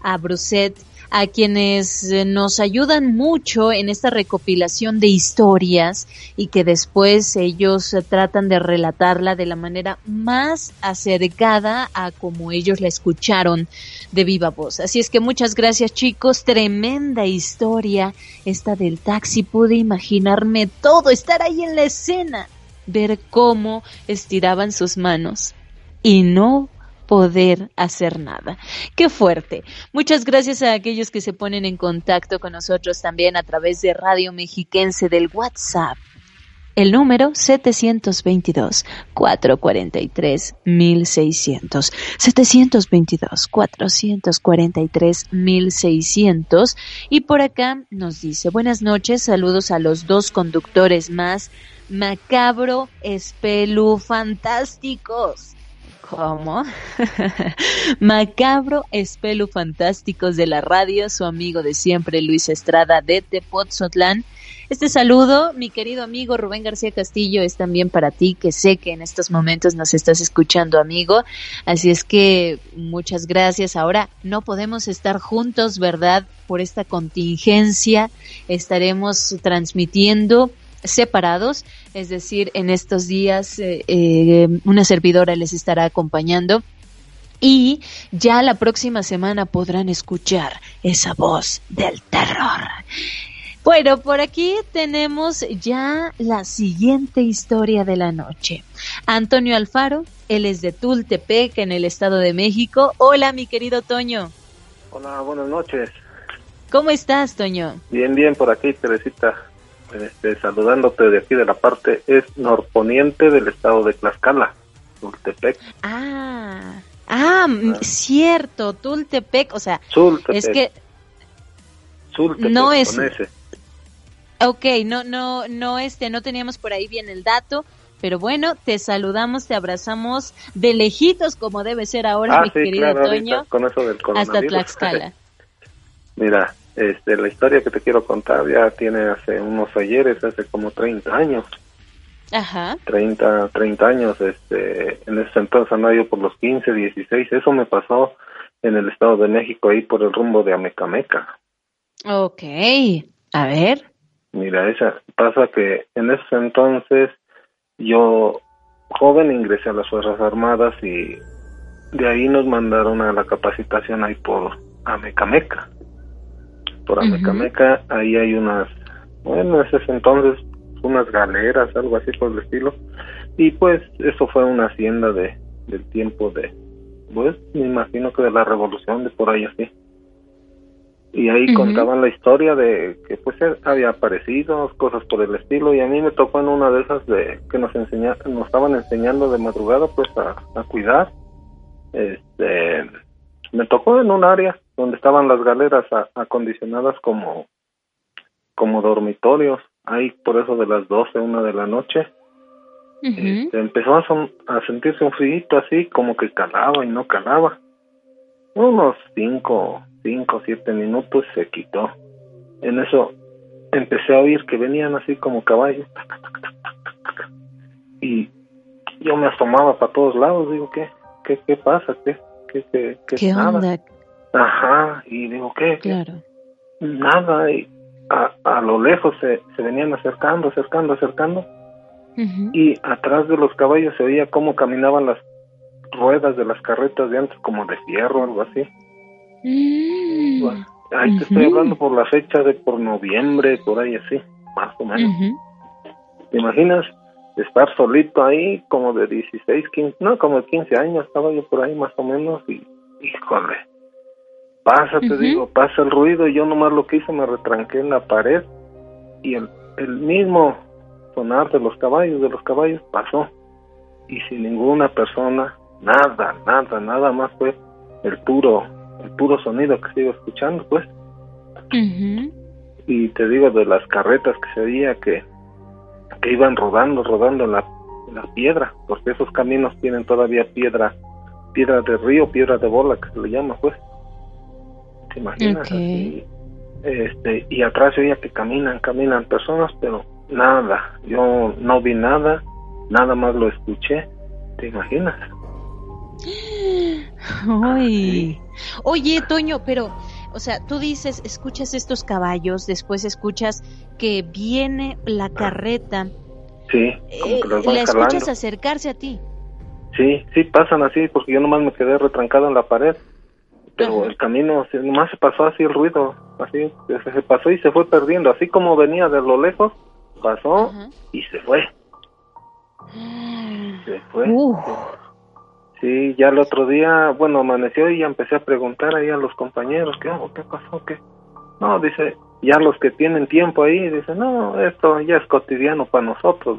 S2: a Bruset, a quienes eh, nos ayudan mucho en esta recopilación de historias y que después ellos eh, tratan de relatarla de la manera más acercada a como ellos la escucharon de viva voz. Así es que muchas gracias chicos, tremenda historia esta del taxi, pude imaginarme todo, estar ahí en la escena, ver cómo estiraban sus manos y no poder hacer nada. Qué fuerte. Muchas gracias a aquellos que se ponen en contacto con nosotros también a través de Radio Mexiquense del WhatsApp. El número 722-443-1600. 722-443-1600. Y por acá nos dice, buenas noches, saludos a los dos conductores más macabro, espelu, fantásticos. ¿Cómo? Macabro espelu fantásticos de la radio, su amigo de siempre Luis Estrada de Tepotzotlán. Este saludo, mi querido amigo Rubén García Castillo, es también para ti, que sé que en estos momentos nos estás escuchando, amigo. Así es que muchas gracias. Ahora no podemos estar juntos, ¿verdad? Por esta contingencia. Estaremos transmitiendo separados, es decir, en estos días eh, eh, una servidora les estará acompañando y ya la próxima semana podrán escuchar esa voz del terror. Bueno, por aquí tenemos ya la siguiente historia de la noche. Antonio Alfaro, él es de Tultepec, en el Estado de México. Hola, mi querido Toño.
S14: Hola, buenas noches.
S2: ¿Cómo estás, Toño?
S14: Bien, bien, por aquí, Teresita. Este, saludándote de aquí de la parte es norponiente del estado de Tlaxcala, Tultepec.
S2: Ah, ah, cierto, Tultepec, o sea, es que no es Ok, no, no, no, este, no teníamos por ahí bien el dato, pero bueno, te saludamos, te abrazamos de lejitos como debe ser ahora,
S14: ah,
S2: mi querido Toño,
S14: con eso del
S2: hasta Tlaxcala.
S14: Mira, este, la historia que te quiero contar ya tiene hace unos ayeres, hace como 30 años.
S2: Ajá.
S14: 30, 30 años, este, en ese entonces andaba yo por los 15, 16, eso me pasó en el Estado de México, ahí por el rumbo de Amecameca.
S2: Ok, a ver.
S14: Mira, esa pasa que en ese entonces yo joven ingresé a las Fuerzas Armadas y de ahí nos mandaron a la capacitación ahí por Amecameca. Por Amecameca ahí hay unas, bueno, en ese entonces unas galeras, algo así por el estilo. Y pues eso fue una hacienda de del tiempo de, pues me imagino que de la revolución, de por ahí así y ahí contaban la historia de que pues había aparecido cosas por el estilo. Y a mí me tocó en una de esas de que nos enseña, nos estaban enseñando de madrugada pues a, cuidar este me tocó en un área donde estaban las galeras acondicionadas como como dormitorios ahí por eso de las 12 una de la noche este, empezó a, a sentirse un frío así como que calaba y no calaba unos cinco cinco o siete minutos se quitó. En eso empecé a oír que venían así como caballos. Y yo me asomaba para todos lados, digo, ¿qué? ¿Qué, qué pasa? ¿Qué? ¿Qué, qué,
S2: qué, onda?
S14: Ajá, y digo, ¿qué?
S2: Claro.
S14: Nada, y a, a lo lejos se, se venían acercando, acercando, acercando. Y atrás de los caballos se veía cómo caminaban las ruedas de las carretas de antes, como de fierro, algo así.
S2: Mm.
S14: ahí te estoy hablando por la fecha de por noviembre, por ahí así, más o menos. ¿Te imaginas estar solito ahí como de 16, 15, no, como de 15 años, estaba yo por ahí más o menos y, híjole, pasa, te digo, pasa el ruido y yo nomás lo que hice me retranqué en la pared y el, el mismo sonar de los caballos, de los caballos pasó y sin ninguna persona, nada, nada, nada más fue el puro el puro sonido que sigo escuchando, pues. Y te digo de las carretas que se veía que, que iban rodando, rodando en la, la piedra, porque esos caminos tienen todavía piedra, piedra de río, piedra de bola, que se le llama, pues. ¿Te imaginas? este, y atrás veía que caminan, caminan personas, pero nada, yo no vi nada, nada más lo escuché, ¿te imaginas?
S2: Ay. Oye, Toño, pero, o sea, tú dices, escuchas estos caballos, después escuchas que viene la carreta.
S14: Sí,
S2: van ¿La escuchas acercarse a ti?
S14: Sí, sí, pasan así, porque yo nomás me quedé retrancado en la pared. Pero el camino, nomás se pasó así el ruido, así, se, pasó y se fue perdiendo. Así como venía de lo lejos, pasó y se fue. Se fue. Sí, ya el otro día, bueno, amaneció y ya empecé a preguntar ahí a los compañeros, ¿qué hago? ¿Qué pasó? ¿Qué? No, dice, ya los que tienen tiempo ahí, dice, no, esto ya es cotidiano para nosotros.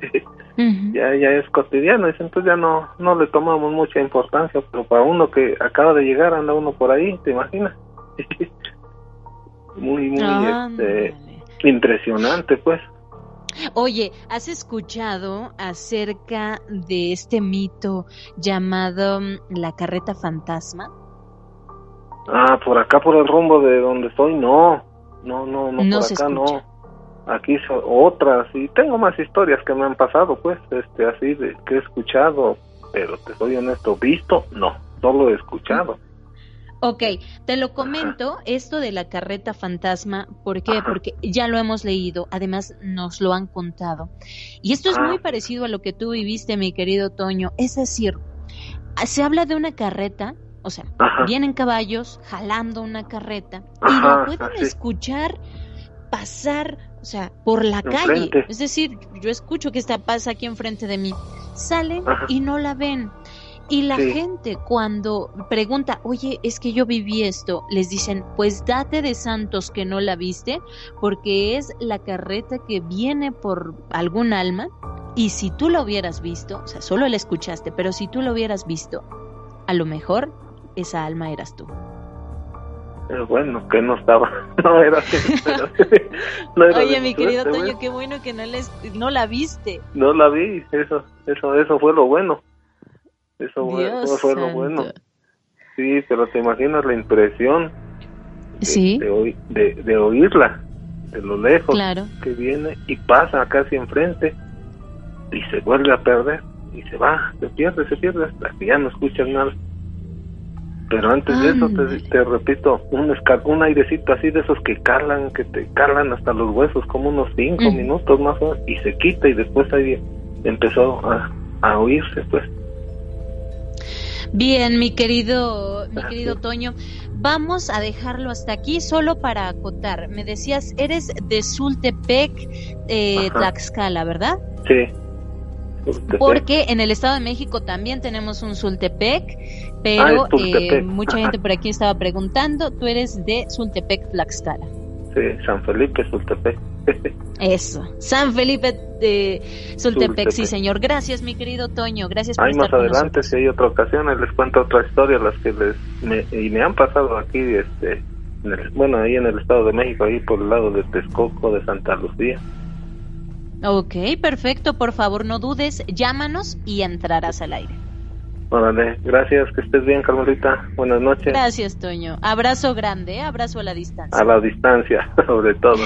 S14: ya ya es cotidiano, dice, entonces ya no, no le tomamos mucha importancia, pero para uno que acaba de llegar, anda uno por ahí, ¿te imaginas? muy, muy este, impresionante, pues.
S2: Oye, ¿has escuchado acerca de este mito llamado mm, la carreta fantasma?
S14: Ah, por acá por el rumbo de donde estoy, no. No, no, no, por acá no. aquí son otras y tengo más historias que me han pasado pues este así de que he escuchado pero te soy honesto visto no solo he escuchado
S2: Ok, te lo comento, esto de la carreta fantasma, ¿por qué? Porque ya lo hemos leído, además nos lo han contado. Y esto es muy parecido a lo que tú viviste, mi querido Toño. Es decir, se habla de una carreta, o sea, vienen caballos jalando una carreta y lo pueden escuchar pasar, o sea, por la calle. Es decir, yo escucho que esta pasa aquí enfrente de mí. Salen y no la ven. Y la gente cuando pregunta, oye, es que yo viví esto, les dicen, pues date de santos que no la viste, porque es la carreta que viene por algún alma, y si tú lo hubieras visto, o sea, solo la escuchaste, pero si tú lo hubieras visto, a lo mejor esa alma eras tú.
S14: Pero bueno, que no estaba, no era.
S2: Oye, mi querido Toño, qué bueno que no, les, no la viste.
S14: No la vi, eso, eso, eso fue lo bueno. Eso, fue, lo bueno. Sí, pero te imaginas la impresión
S2: de,
S14: de, de, oírla de lo lejos que viene y pasa casi enfrente y se vuelve a perder y se va, se pierde, se pierde hasta que ya no escuchas nada. Pero antes de eso, te, repito, un, un airecito así de esos que calan, que te calan hasta los huesos, como unos cinco minutos más o menos, y se quita y después ahí empezó a, a oírse, pues.
S2: Bien, mi querido, mi querido Toño, vamos a dejarlo hasta aquí solo para acotar. Me decías, eres de Sultepec, eh, Tlaxcala, ¿verdad?
S14: Sí.
S2: Porque en el Estado de México también tenemos un Sultepec, pero ah, eh, mucha gente por aquí estaba preguntando, tú eres de Sultepec, Tlaxcala.
S14: Sí, San Felipe, Sultepec.
S2: Eso, San Felipe de Sultepec, sí señor. Gracias mi querido Toño, gracias por
S14: Ahí más adelante, si hay otra ocasión, les cuento otra historia, las que les me, y me han pasado aquí, este, bueno, ahí en el Estado de México, ahí por el lado de Texcoco, de Santa Lucía.
S2: Ok, perfecto, por favor no dudes, llámanos y entrarás al aire.
S14: Órale, gracias, que estés bien, Carmelita. Buenas noches.
S2: Gracias, Toño. Abrazo grande, ¿eh? abrazo a la distancia.
S14: A la distancia, sobre todo.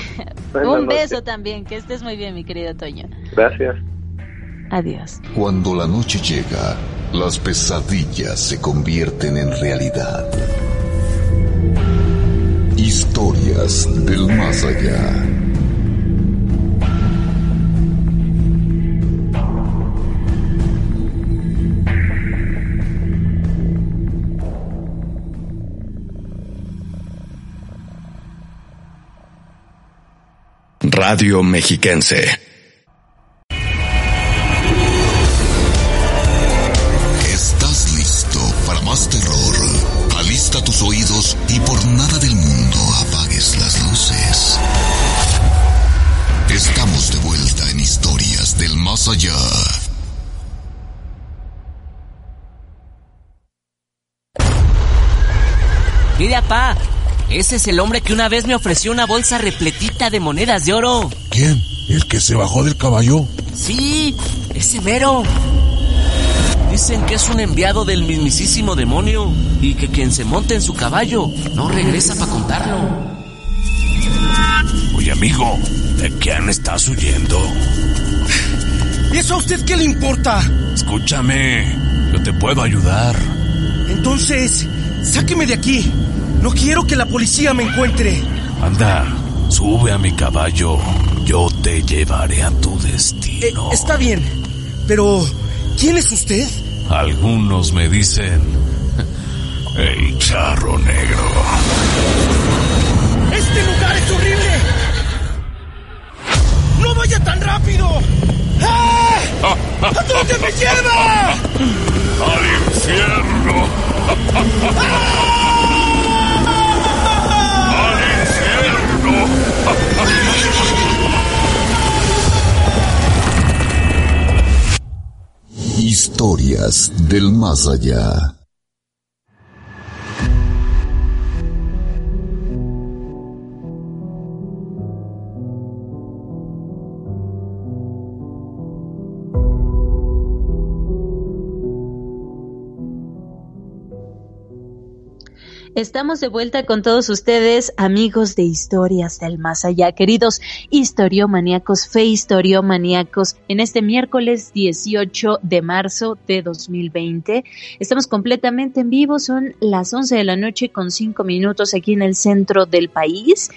S2: Un beso también, que estés muy bien, mi querido Toño.
S14: Gracias.
S2: Adiós.
S1: Cuando la noche llega, las pesadillas se convierten en realidad. Historias del más allá.
S15: Radio Mexiquense.
S1: ¿Estás listo para más terror? Alista tus oídos y por nada del mundo apagues las luces. Estamos de vuelta en historias del más allá.
S16: Mira, pa, ese es el hombre que una vez me ofreció una bolsa repletita de monedas de oro.
S17: ¿Quién? ¿El que se bajó del caballo?
S16: Sí, ese mero. Dicen que es un enviado del mismísimo demonio y que quien se monte en su caballo no regresa para contarlo.
S17: Oye, amigo, ¿de quién estás huyendo?
S18: ¿Y eso a usted qué le importa?
S17: Escúchame, yo te puedo ayudar.
S18: Entonces, sáqueme de aquí. No quiero que la policía me encuentre.
S17: Anda, sube a mi caballo. Yo te llevaré a tu destino.
S18: Eh, está bien, pero ¿quién es usted?
S17: Algunos me dicen el charro negro.
S18: ¡Este lugar es horrible! ¡No vaya tan rápido! ¡Ah! ¿A dónde me lleva?
S17: ¡Al infierno! ¡Ah!
S1: Historias del más allá.
S2: Estamos de vuelta con todos ustedes, amigos de Historias del Más Allá, queridos historiomaníacos, fe historiomaníacos, en este miércoles 18 de marzo de 2020. Estamos completamente en vivo, son las 11 de la noche con 5 minutos aquí en el centro del país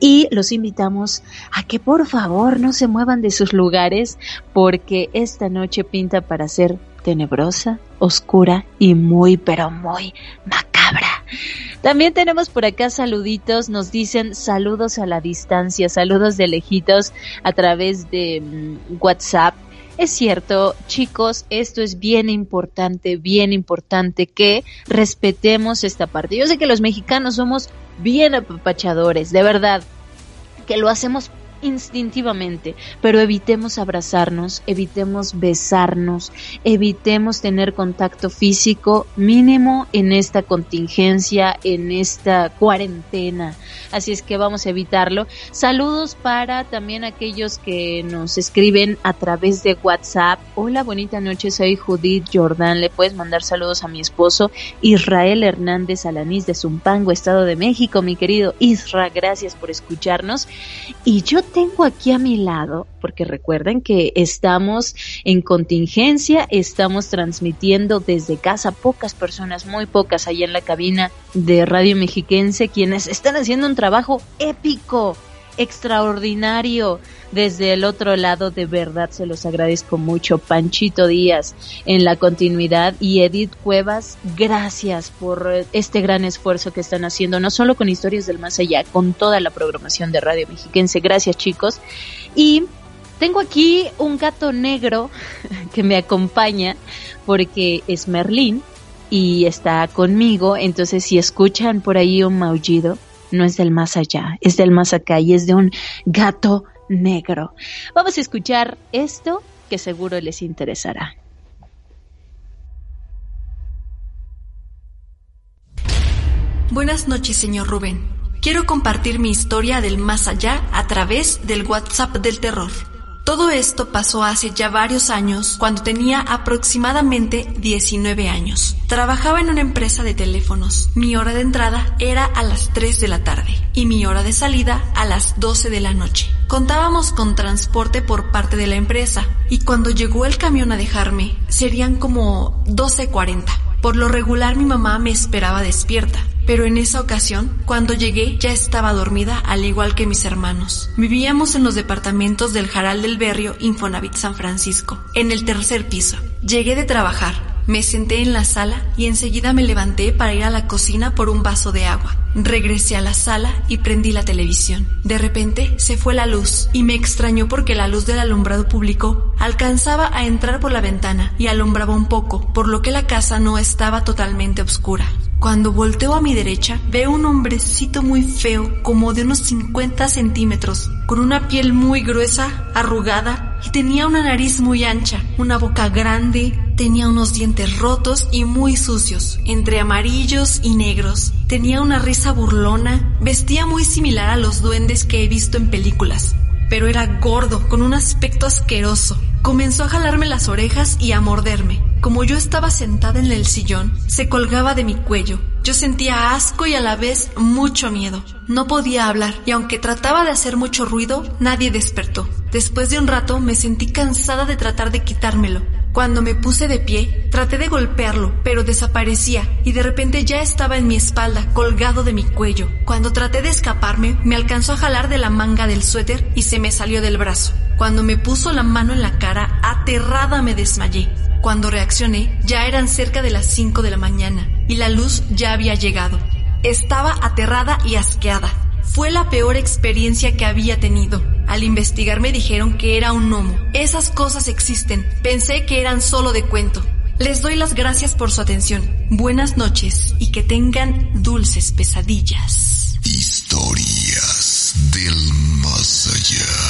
S2: y los invitamos a que por favor no se muevan de sus lugares porque esta noche pinta para ser tenebrosa, oscura y muy, pero muy macabra. También tenemos por acá saluditos, nos dicen saludos a la distancia, saludos de lejitos a través de mm, WhatsApp. Es cierto, chicos, esto es bien importante, bien importante que respetemos esta parte. Yo sé que los mexicanos somos bien apapachadores, de verdad, que lo hacemos instintivamente, pero evitemos abrazarnos, evitemos besarnos, evitemos tener contacto físico mínimo en esta contingencia, en esta cuarentena. Así es que vamos a evitarlo. Saludos para también aquellos que nos escriben a través de WhatsApp. Hola, bonita noche, soy Judith Jordan. Le puedes mandar saludos a mi esposo Israel Hernández Alanís de Zumpango, Estado de México, mi querido Isra. Gracias por escucharnos. Y yo tengo aquí a mi lado, porque recuerden que estamos en contingencia, estamos transmitiendo desde casa, pocas personas, muy pocas ahí en la cabina de Radio Mexiquense, quienes están haciendo un trabajo épico, extraordinario. Desde el otro lado, de verdad se los agradezco mucho. Panchito Díaz en la continuidad y Edith Cuevas, gracias por este gran esfuerzo que están haciendo, no solo con Historias del Más Allá, con toda la programación de Radio Mexiquense. Gracias chicos. Y tengo aquí un gato negro que me acompaña porque es Merlín y está conmigo, entonces si escuchan por ahí un maullido, no es del más allá, es del más acá y es de un gato negro. Vamos a escuchar esto que seguro les interesará.
S15: Buenas noches, señor Rubén. Quiero compartir mi historia del más allá a través del WhatsApp del terror. Todo esto pasó hace ya varios años, cuando tenía aproximadamente 19 años. Trabajaba en una empresa de teléfonos. Mi hora de entrada era a las 3 de la tarde y mi hora de salida a las 12 de la noche. Contábamos con transporte por parte de la empresa y cuando llegó el camión a dejarme serían como 12.40. Por lo regular mi mamá me esperaba despierta, pero en esa ocasión, cuando llegué, ya estaba dormida al igual que mis hermanos. Vivíamos en los departamentos del Jaral del Berrio Infonavit San Francisco, en el tercer piso. Llegué de trabajar, me senté en la sala y enseguida me levanté para ir a la cocina por un vaso de agua. Regresé a la sala y prendí la televisión. De repente se fue la luz y me extrañó porque la luz del alumbrado público alcanzaba a entrar por la ventana y alumbraba un poco, por lo que la casa no estaba totalmente oscura. Cuando volteo a mi derecha, veo un hombrecito muy feo, como de unos 50 centímetros, con una piel muy gruesa, arrugada, y tenía una nariz muy ancha, una boca grande, tenía unos dientes rotos y muy sucios, entre amarillos y negros. Tenía una risa burlona, vestía muy similar a los duendes que he visto en películas, pero era gordo, con un aspecto asqueroso. Comenzó a jalarme las orejas y a morderme. Como yo estaba sentada en el sillón, se colgaba de mi cuello. Yo sentía asco y a la vez mucho miedo. No podía hablar y aunque trataba de hacer mucho ruido, nadie despertó. Después de un rato me sentí cansada de tratar de quitármelo. Cuando me puse de pie, traté de golpearlo, pero desaparecía y de repente ya estaba en mi espalda, colgado de mi cuello. Cuando traté de escaparme, me alcanzó a jalar de la manga del suéter y se me salió del brazo. Cuando me puso la mano en la cara, aterrada me desmayé. Cuando reaccioné, ya eran cerca de las 5 de la mañana y la luz ya había llegado. Estaba aterrada y asqueada. Fue la peor experiencia que había tenido. Al investigar me dijeron que era un gnomo. Esas cosas existen. Pensé que eran solo de cuento. Les doy las gracias por su atención. Buenas noches y que tengan dulces pesadillas.
S1: Historias del más allá.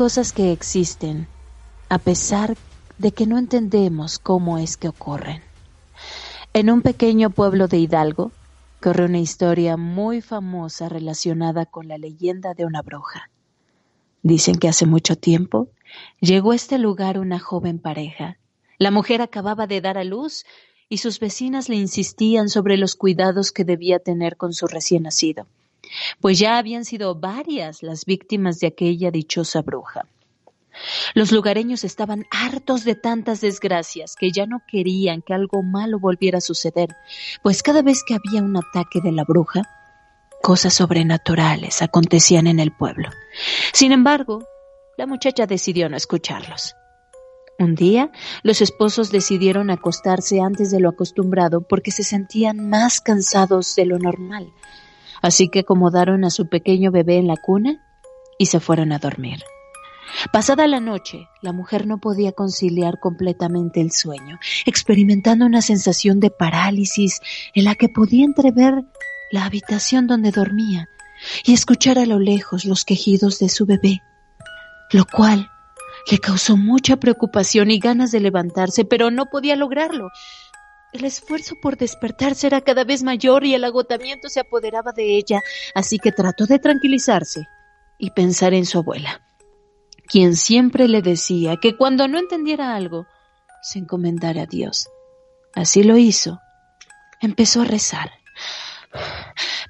S2: Cosas que existen, a pesar de que no entendemos cómo es que ocurren. En un pequeño pueblo de Hidalgo corre una historia muy famosa relacionada con la leyenda de una bruja. Dicen que hace mucho tiempo llegó a este lugar una joven pareja. La mujer acababa de dar a luz y sus vecinas le insistían sobre los cuidados que debía tener con su recién nacido pues ya habían sido varias las víctimas de aquella dichosa bruja. Los lugareños estaban hartos de tantas desgracias que ya no querían que algo malo volviera a suceder, pues cada vez que había un ataque de la bruja, cosas sobrenaturales acontecían en el pueblo. Sin embargo, la muchacha decidió no escucharlos. Un día, los esposos decidieron acostarse antes de lo acostumbrado porque se sentían más cansados de lo normal, Así que acomodaron a su pequeño bebé en la cuna y se fueron a dormir. Pasada la noche, la mujer no podía conciliar completamente el sueño, experimentando una sensación de parálisis en la que podía entrever la habitación donde dormía y escuchar a lo lejos los quejidos de su bebé, lo cual le causó mucha preocupación y ganas de levantarse, pero no podía lograrlo, el esfuerzo por despertarse era cada vez mayor y el agotamiento se apoderaba de ella, así que trató de tranquilizarse y pensar en su abuela, quien siempre le decía que cuando no entendiera algo, se encomendara a Dios. Así lo hizo. Empezó a rezar.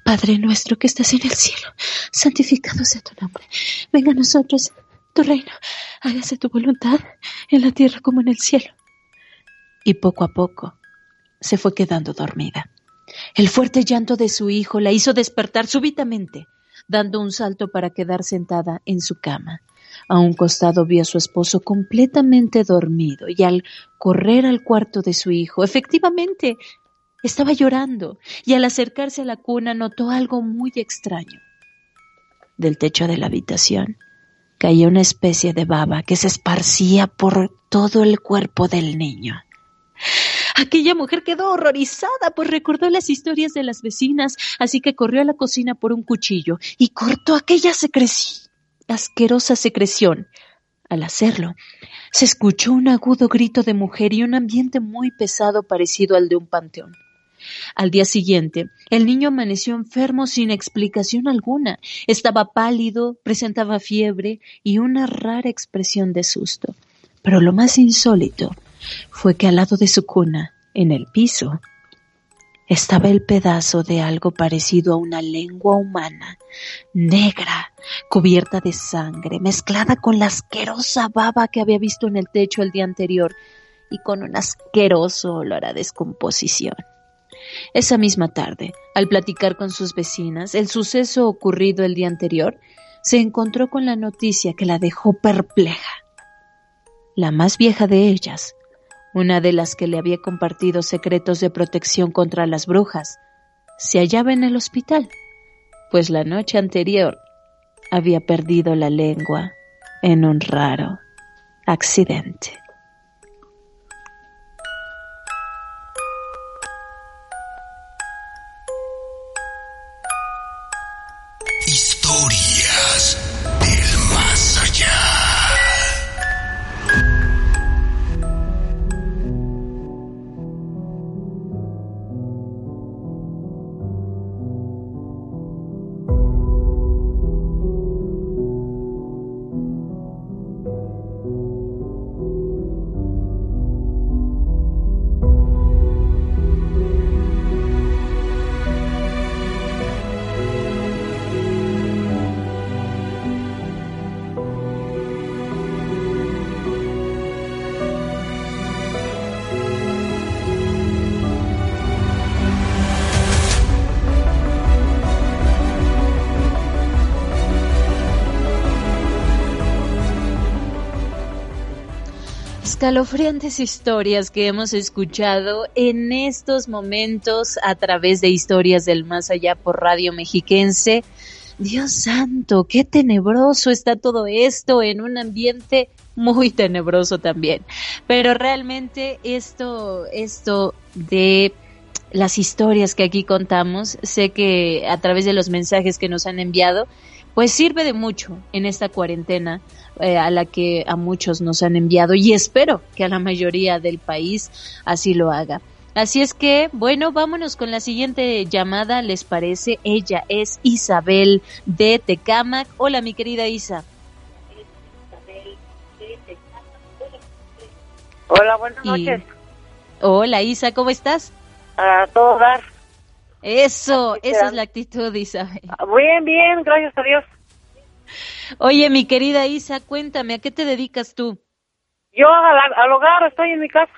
S2: Padre nuestro que estás en el cielo, santificado sea tu nombre. Venga a nosotros tu reino. Hágase tu voluntad en la tierra como en el cielo. Y poco a poco se fue quedando dormida. El fuerte llanto de su hijo la hizo despertar súbitamente, dando un salto para quedar sentada en su cama. A un costado vio a su esposo completamente dormido y al correr al cuarto de su hijo, efectivamente, estaba llorando y al acercarse a la cuna notó algo muy extraño. Del techo de la habitación caía una especie de baba que se esparcía por todo el cuerpo del niño. Aquella mujer quedó horrorizada, pues recordó las historias de las vecinas, así que corrió a la cocina por un cuchillo y cortó aquella asquerosa secreción. Al hacerlo, se escuchó un agudo grito de mujer y un ambiente muy pesado parecido al de un panteón. Al día siguiente, el niño amaneció enfermo sin explicación alguna. Estaba pálido, presentaba fiebre y una rara expresión de susto. Pero lo más insólito fue que al lado de su cuna, en el piso, estaba el pedazo de algo parecido a una lengua humana, negra, cubierta de sangre, mezclada con la asquerosa baba que había visto en el techo el día anterior y con un asqueroso olor a descomposición. Esa misma tarde, al platicar con sus vecinas el suceso ocurrido el día anterior, se encontró con la noticia que la dejó perpleja. La más vieja de ellas una de las que le había compartido secretos de protección contra las brujas, se hallaba en el hospital, pues la noche anterior había perdido la lengua en un raro accidente. Escalofriantes historias que hemos escuchado en estos momentos a través de historias del más allá por Radio Mexiquense. Dios santo, qué tenebroso está todo esto en un ambiente muy tenebroso también. Pero realmente esto, esto de las historias que aquí contamos, sé que a través de los mensajes que nos han enviado, pues sirve de mucho en esta cuarentena eh, a la que a muchos nos han enviado y espero que a la mayoría del país así lo haga. Así es que, bueno, vámonos con la siguiente llamada, ¿les parece? Ella es Isabel de Tecamac. Hola, mi querida Isa.
S19: Hola, buenas noches.
S2: Hola, Isa, ¿cómo estás?
S19: A todo dar.
S2: Eso, esa es la actitud, Isabel.
S19: Ah, Bien, bien, gracias a Dios.
S2: Oye, mi querida Isa, cuéntame, ¿a qué te dedicas tú?
S19: Yo al, al hogar estoy en mi casa.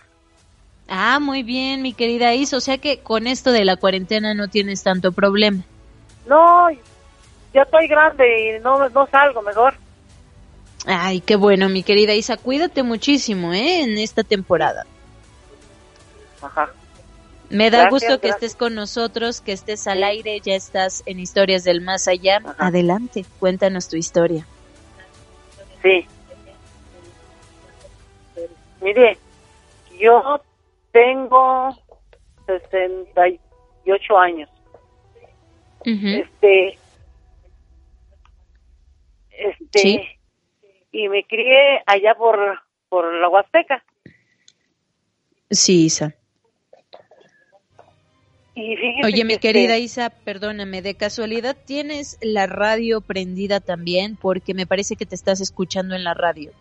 S2: Ah, muy bien, mi querida Isa. O sea que con esto de la cuarentena no tienes tanto problema.
S19: No, ya estoy grande y no, no salgo mejor.
S2: Ay, qué bueno, mi querida Isa. Cuídate muchísimo, ¿eh? En esta temporada.
S19: Ajá.
S2: Me da
S19: Gracias,
S2: gusto que
S19: gracias.
S2: estés con nosotros, que estés al aire, ya estás en Historias del Más Allá. Adelante, cuéntanos tu historia.
S19: Sí. Mire, yo tengo 68 años. Este, este,
S2: Sí.
S19: y me crié allá por, por la Huasteca.
S2: Sí, Isa.
S19: Y
S2: Oye, mi
S19: que,
S2: querida
S19: este,
S2: Isa, perdóname, de casualidad tienes la radio prendida también porque me parece que te estás escuchando en la radio.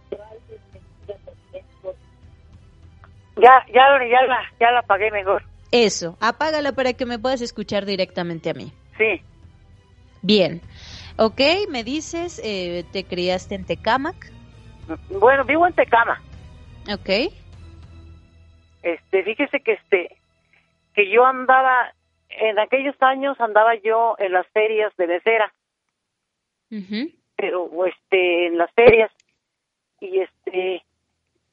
S19: Ya, ya, ya la, ya la pagué mejor.
S2: Eso, apágala para que me puedas escuchar directamente a mí.
S19: Sí.
S2: Bien. Ok, me dices, eh, te criaste en Tecamac.
S19: Bueno, vivo en Tecama.
S2: Ok.
S19: Este, fíjese que este, que yo andaba, en aquellos años andaba yo en las ferias de becera, pero este, en las ferias, y este,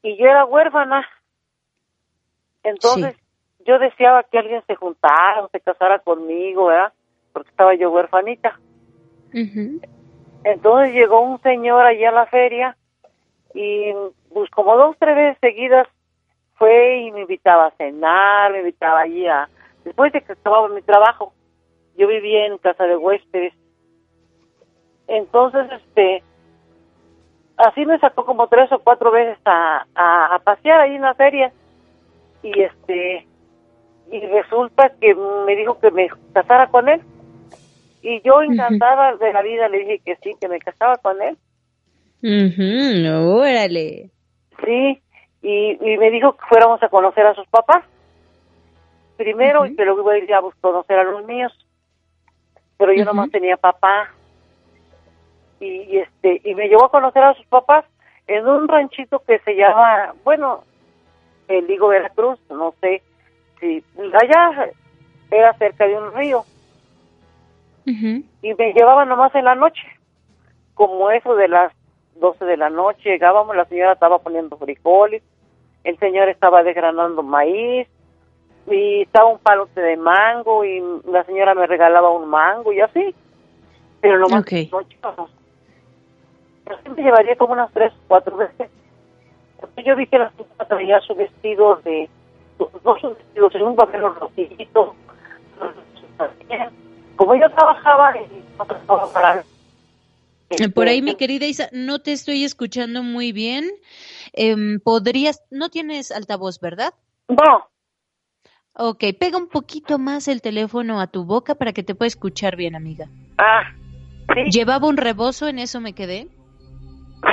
S19: y yo era huérfana. Entonces, yo deseaba que alguien se juntara o se casara conmigo, ¿verdad? Porque estaba yo huérfanita. Entonces llegó un señor allá a la feria y pues como dos, tres veces seguidas fue y me invitaba a cenar, me invitaba allí a... Después de que acababa mi trabajo, yo vivía en casa de huéspedes. Entonces, este, así me sacó como tres o cuatro veces a, a, a pasear ahí en la feria. Y este, y resulta que me dijo que me casara con él. Y yo encantada de la vida le dije que sí, que me casaba con él.
S2: Ujú, órale.
S19: Sí, y, y me dijo que fuéramos a conocer a sus papás. Primero, y que luego iba a ir a conocer a los míos. Pero yo nomás tenía papá. Y, y este y me llevó a conocer a sus papás en un ranchito que se llama, bueno, el Ligo Veracruz, no sé si allá era cerca de un río. Y me llevaban nomás en la noche, como eso de las 12 de la noche, llegábamos, la señora estaba poniendo frijoles, el señor estaba desgranando maíz, y estaba un palote de mango, y la señora me regalaba un mango, y así. Pero nomás
S2: Ok.
S19: en la noche íbamos. Yo siempre llevaría como unas tres o cuatro veces. Yo vi que la señora traía su vestido de, no su vestido, sino un papel rosito. Como yo trabajaba y no trabajaba para
S2: Por ahí, mi querida Isa, no te estoy escuchando muy bien. Em, Podrías, no tienes altavoz, ¿verdad?
S19: No.
S2: Ok, pega un poquito más el teléfono a tu boca para que te pueda escuchar bien, amiga.
S19: Ah, sí.
S2: ¿Llevaba un rebozo? En eso me quedé.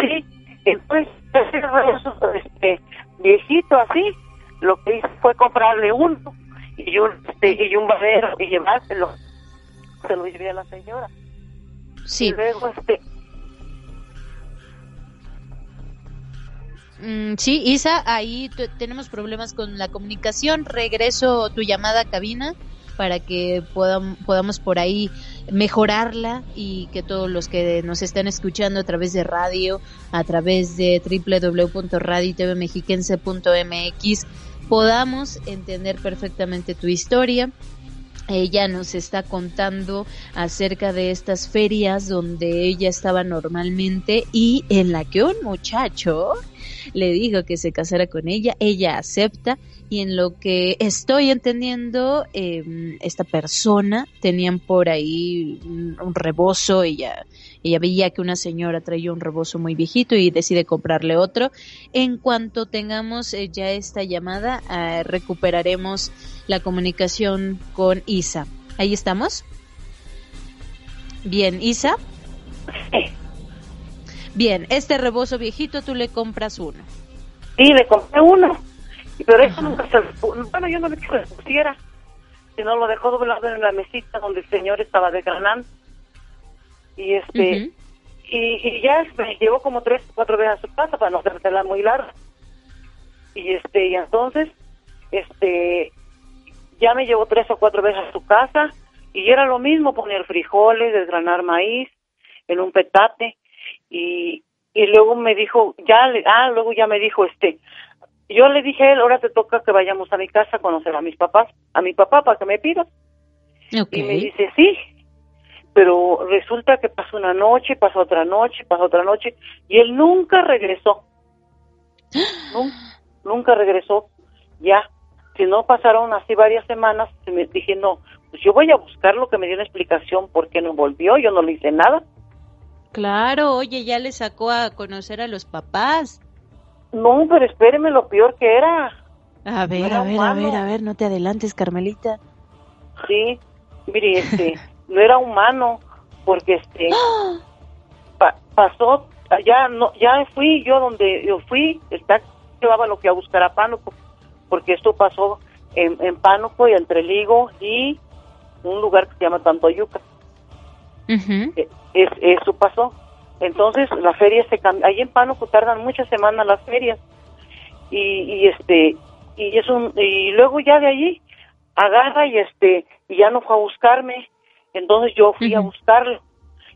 S19: Sí, entonces ese rebozo, este, viejito así, lo que hice fue comprarle uno y un, este, y un babero y llevárselo. Se lo llevé a la señora.
S2: Sí.
S19: Y luego, este,
S2: Mm, sí, Isa, ahí tenemos problemas con la comunicación. Regreso tu llamada a cabina para que podam- podamos por ahí mejorarla y que todos los que nos están escuchando a través de radio, a través de www.radiotvmexiquense.mx podamos entender perfectamente tu historia. Ella nos está contando acerca de estas ferias donde ella estaba normalmente y en la que un muchacho le dijo que se casara con ella, ella acepta y en lo que estoy entendiendo, eh, esta persona tenían por ahí un, un rebozo, ella Ella veía que una señora traía un rebozo muy viejito y decide comprarle otro. En cuanto tengamos eh, ya esta llamada, eh, recuperaremos la comunicación con Isa. ¿Ahí estamos? Bien, Isa. Bien, este rebozo viejito tú le compras uno.
S19: Sí, le compré uno. Pero eso nunca se Bueno, yo no le que se pusiera. Sino lo dejó doblado en la mesita donde el señor estaba desgranando. Y este. y, y, ya me llevó como tres o cuatro veces a su casa para no hacerla muy larga. Y este, y entonces, este. Ya me llevó tres o cuatro veces a su casa. Y era lo mismo, poner frijoles, desgranar maíz en un petate y, y luego me dijo, ya, le, ah, luego ya me dijo, este, yo le dije a él, ahora te toca que vayamos a mi casa a conocer a mis papás, a mi papá para que me pidas. Y me dice, sí, pero resulta que pasó una noche, pasó otra noche, pasó otra noche, y él nunca regresó. nunca, nunca regresó, ya. Si no pasaron así varias semanas, me dije, no, pues yo voy a buscar lo que me dio una explicación por qué no volvió, yo no le hice nada.
S2: Claro, oye, ya le sacó a conocer a los papás.
S19: No, pero espéreme lo peor que era.
S2: A ver, a ver, a ver, a ver, no te adelantes, Carmelita.
S19: Sí, mire, este, no era humano, porque este, pasó, ya no, ya fui yo donde yo fui, está llevaba lo que a buscar a Pánuco, porque esto pasó en, en Pánuco y entre Ligo y un lugar que se llama Tantoyuca. Uh es, eso pasó. Entonces la feria se cambia, ahí en Pánuco tardan muchas semanas las ferias y, y este y es un y luego ya de allí agarra y este y ya no fue a buscarme, entonces yo fui a buscarlo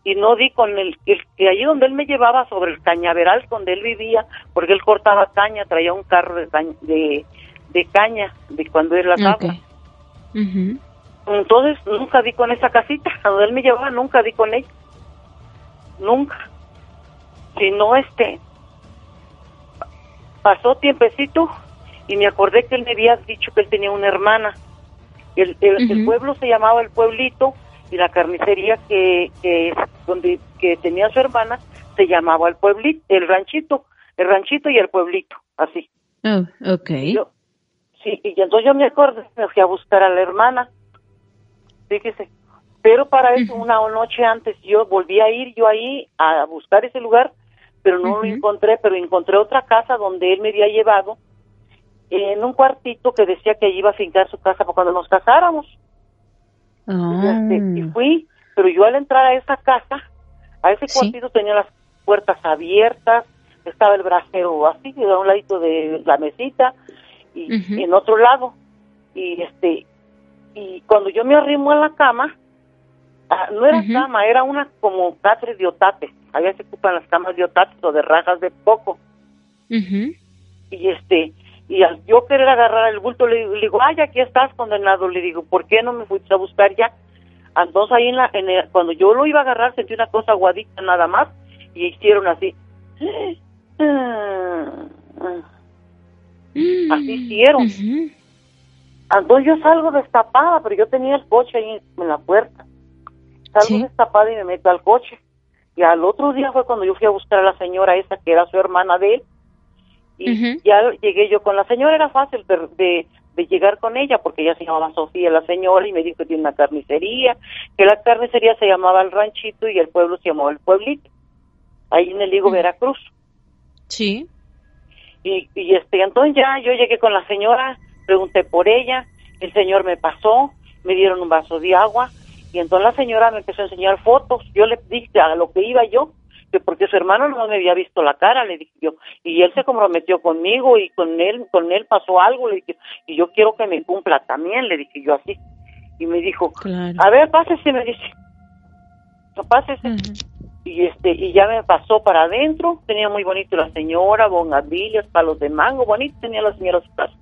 S19: y no di con el, que allí donde él me llevaba sobre el cañaveral donde él vivía porque él cortaba caña, traía un carro de caña, de, de caña de cuando él la okay. Entonces nunca di con esa casita, donde él me llevaba nunca di con ella nunca. Si no, este, pasó tiempecito y me acordé que él me había dicho que él tenía una hermana. El, el, pueblo se llamaba el pueblito y la carnicería que, que donde que tenía su hermana se llamaba el pueblito, el ranchito, el ranchito y el pueblito, así.
S2: Oh, okay.
S19: sí, y entonces yo me acordé, me fui a buscar a la hermana. Fíjese, pero para eso, una noche antes, yo volví a ir yo ahí a buscar ese lugar, pero no lo encontré, pero encontré otra casa donde él me había llevado, en un cuartito que decía que allí iba a fincar su casa para cuando nos casáramos. Y
S2: Ah.
S19: fui, pero yo al entrar a esa casa, a ese cuartito tenía las puertas abiertas, estaba el brasero así, a un ladito de la mesita, y en otro lado. Y este, y cuando yo me arrimo a la cama, Ah, no era cama, era una como catre de otate. Allá se ocupan las camas de otate o de rajas de poco. Y este, y al yo querer agarrar el bulto, le, le digo, ay, aquí estás condenado. Le digo, ¿por qué no me fuiste a buscar ya? Entonces ahí en la, en el- cuando yo lo iba a agarrar, sentí una cosa aguadita nada más y hicieron así. Así hicieron. Entonces yo salgo destapada, pero yo tenía el coche ahí en la puerta. Salgo destapada y me meto al coche. Y al otro día fue cuando yo fui a buscar a la señora esa que era su hermana de él. Y ya llegué yo con la señora, era fácil de, de, de llegar con ella porque ella se llamaba Sofía la señora y me dijo que tiene una carnicería, que la carnicería se llamaba el ranchito y el pueblo se llamaba el pueblito, ahí en el Higo, Veracruz.
S2: Sí.
S19: Y, y este, entonces ya yo llegué con la señora, pregunté por ella, el señor me pasó, me dieron un vaso de agua y entonces la señora me empezó a enseñar fotos. Yo le dije a lo que iba yo, porque su hermano no me había visto la cara, le dije yo, y él se comprometió conmigo y con él, con él pasó algo, le dije, y yo quiero que me cumpla también, le dije yo así. Y me dijo, a ver, pásese, me dice, pásese. Y este, y ya me pasó para adentro, tenía muy bonito la señora, bongadillas, palos de mango, bonito tenía la señora su casa.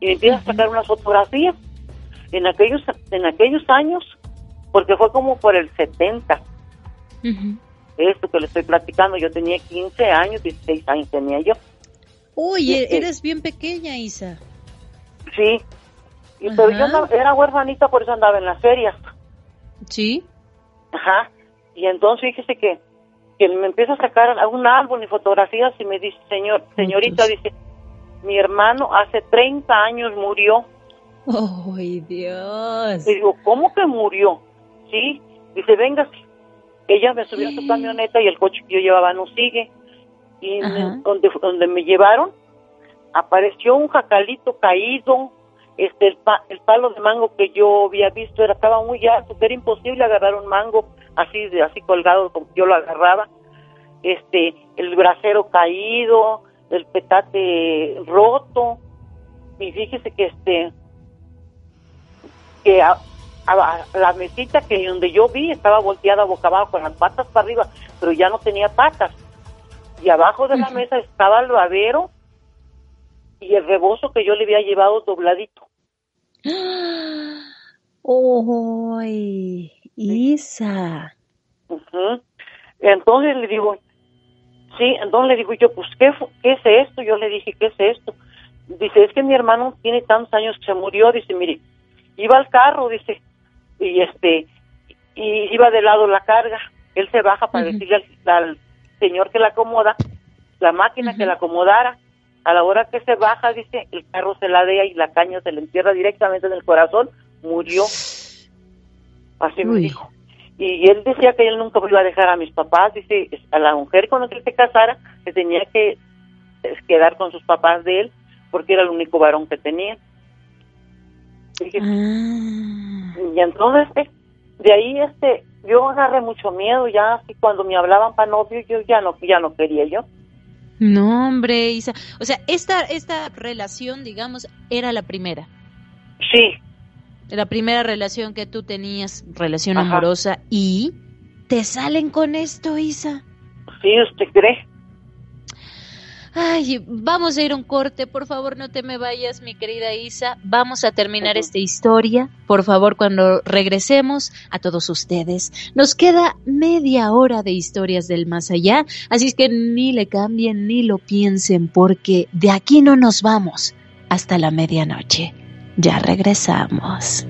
S19: Y me empieza a sacar unas fotografías en aquellos, en aquellos años, porque fue como por el 70 esto que le estoy platicando, yo tenía 15 años, 16 años tenía yo.
S2: Uy,
S19: Este,
S2: eres bien pequeña, Isa.
S19: Sí, y, pero yo era huerfanita, por eso andaba en las ferias.
S2: Sí.
S19: Ajá, y entonces fíjese que que me empieza a sacar un álbum y fotografías y me dice, señor, señorita, dice, mi hermano hace 30 años murió.
S2: ¡Ay, Dios!
S19: Y digo, ¿cómo que murió? Sí, dice, venga. Ella me subió a su camioneta y el coche que yo llevaba no sigue. Y me- donde, donde me llevaron, apareció un jacalito caído. Este, el, pa- el palo de mango que yo había visto era, estaba muy alto, que era imposible agarrar un mango así, de, así colgado como yo lo agarraba. Este, el brasero caído, el petate roto. Y fíjese que este, que a, a- la mesita que donde yo vi estaba volteada boca abajo con las patas para arriba, pero ya no tenía patas. Y abajo de la mesa estaba el babero y el rebozo que yo le había llevado dobladito.
S2: ¡Ay, Isa!
S19: Ujú. Entonces le digo, sí, entonces le digo yo, pues, ¿qué, ¿qué es esto? Yo le dije, ¿qué es esto? Dice, es que mi hermano tiene tantos años que se murió, dice, mire, iba al carro, dice, y este, y iba de lado la carga, él se baja para decirle al, al señor que la acomoda, la máquina que la acomodara, a la hora que se baja, dice, el carro se ladea y la caña se le entierra directamente en el corazón, murió. Así me dijo. Y él decía que él nunca iba a dejar a mis papás, dice, a la mujer con la que se casara, que tenía que quedar con sus papás de él, porque era el único varón que tenía. Dije, Y entonces, eh, de ahí, este, yo agarré mucho miedo, ya así cuando me hablaban para novio, yo ya no, ya no quería yo.
S2: No, hombre, Isa. O sea, esta, esta relación, digamos, era la primera.
S19: Sí.
S2: La primera relación que tú tenías, relación
S19: Ajá.
S2: amorosa, y te salen con esto, Isa.
S19: Sí, ¿usted cree?
S2: Ay, vamos a ir a un corte, por favor, no te me vayas, mi querida Isa. Vamos a terminar esta historia. Por favor, cuando regresemos a todos ustedes, nos queda media hora de historias del más allá, así es que ni le cambien ni lo piensen, porque de aquí no nos vamos hasta la medianoche. Ya regresamos.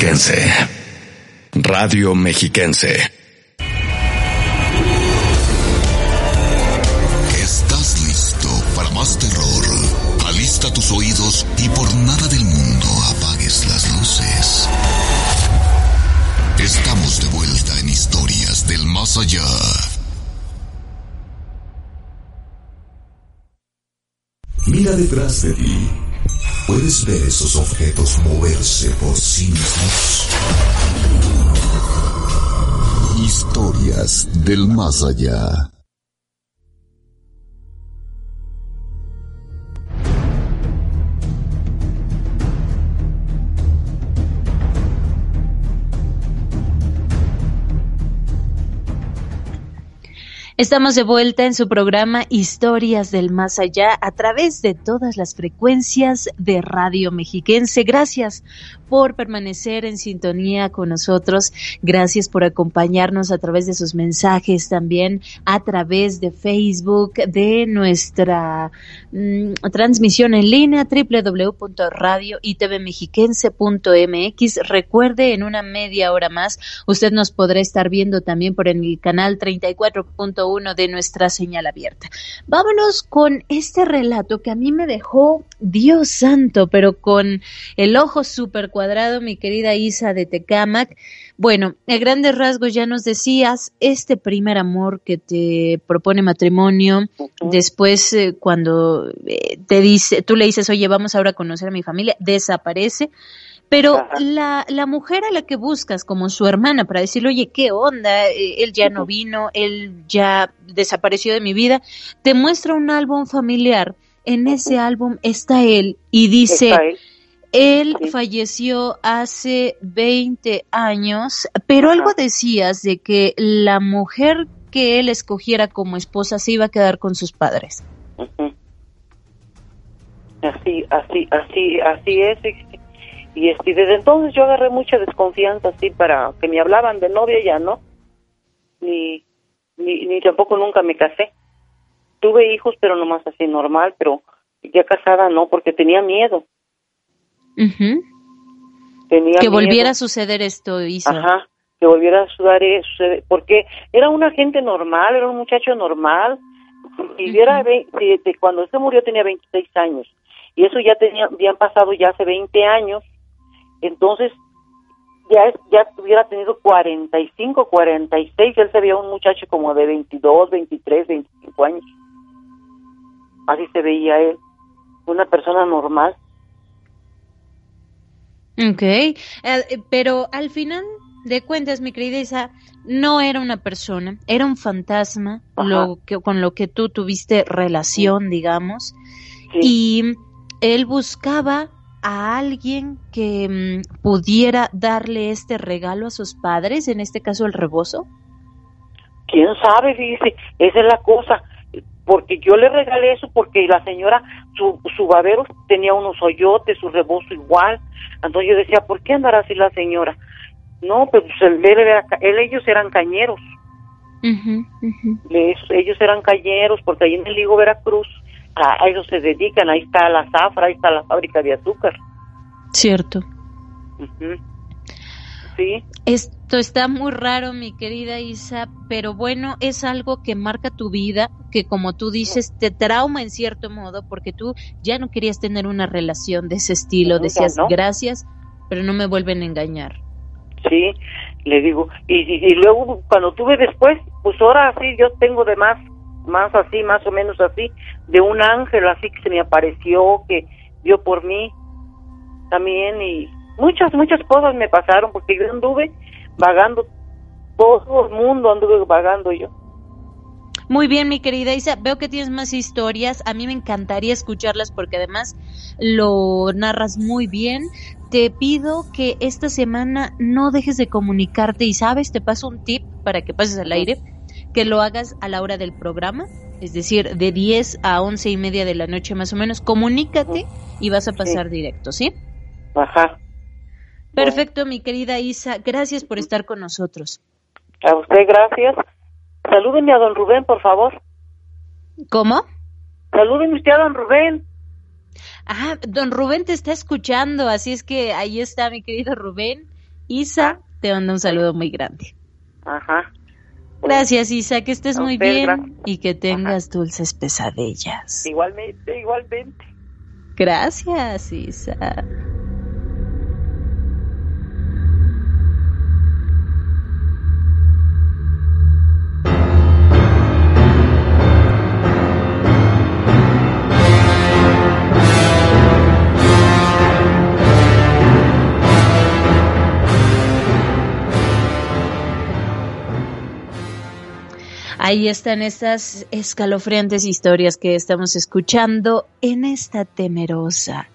S17: Mexiquense. Radio Mexiquense.
S1: ¿Estás listo para más terror? Alista tus oídos y por nada del mundo apagues las luces. Estamos de vuelta en historias del más allá.
S20: Mira detrás de ti. ¿Puedes ver esos objetos moverse por sí mismos?
S1: Historias del más allá.
S2: Estamos de vuelta en su programa Historias del Más Allá a través de todas las frecuencias de Radio Mexiquense. Gracias por permanecer en sintonía con nosotros. Gracias por acompañarnos a través de sus mensajes también a través de Facebook, de nuestra mm, transmisión en línea www.radioitvmexiquense.mx. Recuerde, en una media hora más, usted nos podrá estar viendo también por el canal 34.1 de nuestra señal abierta. Vámonos con este relato que a mí me dejó Dios santo, pero con el ojo súper cuadrado, mi querida Isa de Tecamac. Bueno, a grandes rasgos ya nos decías, este primer amor que te propone matrimonio, después eh, cuando eh, te dice, tú le dices, oye, vamos ahora a conocer a mi familia, desaparece. Pero la, la mujer a la que buscas como su hermana para decirle, oye, ¿qué onda? Eh, Él ya no vino, él ya desapareció de mi vida, te muestra un álbum familiar en ese álbum está él y dice,
S19: él.
S2: falleció hace 20 años, pero algo decías de que la mujer que él escogiera como esposa se iba a quedar con sus padres.
S19: Así, así, así, así es. y- Y este, desde entonces yo agarré mucha desconfianza así para que me hablaban de novia ya no. Ni, ni, ni tampoco nunca me casé. Tuve hijos, pero nomás así normal, pero ya casada no, porque tenía miedo.
S2: Ujú.
S19: Tenía
S2: Que
S19: miedo.
S2: volviera a suceder esto, Isa.
S19: Ajá, que volviera a eso, porque era una gente normal, era un muchacho normal, y era ve- de- de cuando se murió tenía 26 años, y eso ya tenía, habían pasado ya hace 20 años, entonces ya ya hubiera tenido 45, 46, él se veía un muchacho como de 22, 23, 25 años, así se veía él, una persona normal.
S2: Ok, Eh, eh, pero al final de cuentas, mi querida Isa, no era una persona, era un fantasma lo que, con lo que tú tuviste relación, digamos, y él buscaba a alguien que mm, pudiera darle este regalo a sus padres, en este caso el rebozo.
S19: quién sabe, dice, esa es la cosa, porque yo le regalé eso porque la señora, su, su babero tenía unos hoyotes, su rebozo igual, entonces yo decía, ¿por qué andará así la señora? No, pues él, él él- ellos eran cañeros, Le- ellos eran cañeros, porque ahí en el Ligo Veracruz, a, eso se dedican, ahí está la zafra, ahí está la fábrica de azúcar.
S2: Cierto.
S19: Ujú. Sí,
S2: Esto está muy raro, mi querida Isa, pero bueno, es algo que marca tu vida, que como tú dices, te trauma en cierto modo, porque tú ya no querías tener una relación de ese estilo, decías
S19: no.
S2: gracias, pero no me vuelven a engañar.
S19: sí, le digo, y, y, y luego cuando tuve después, pues ahora sí, yo tengo de más, más así, más o menos así, de un ángel así que se me apareció, que vio por mí también, y muchas, muchas cosas me pasaron, porque yo anduve vagando, todo el mundo anduve vagando yo.
S2: Muy bien, mi querida Isa, veo que tienes más historias, a mí me encantaría escucharlas porque además lo narras muy bien. Te pido que esta semana no dejes de comunicarte y sabes, te paso un tip para que pases al aire, que lo hagas a la hora del programa, es decir, de 10 a 11 y media de la noche más o menos, comunícate y vas a pasar directo, ¿sí?
S19: Ajá.
S2: Perfecto, mi querida Isa, gracias por estar con nosotros.
S19: A usted gracias. Salúdeme a don Rubén, por favor.
S2: ¿Cómo?
S19: Salúdeme usted a don Rubén.
S2: Ah, don Rubén te está escuchando, así es que ahí está mi querido Rubén. Isa, te manda un saludo muy grande.
S19: Ajá.
S2: Gracias, Isa, que estés muy
S19: usted,
S2: bien
S19: gracias.
S2: y que tengas dulces pesadillas.
S19: Igualmente, igualmente.
S2: Gracias, Isa. Ahí están estas escalofriantes historias que estamos escuchando en esta temerosa,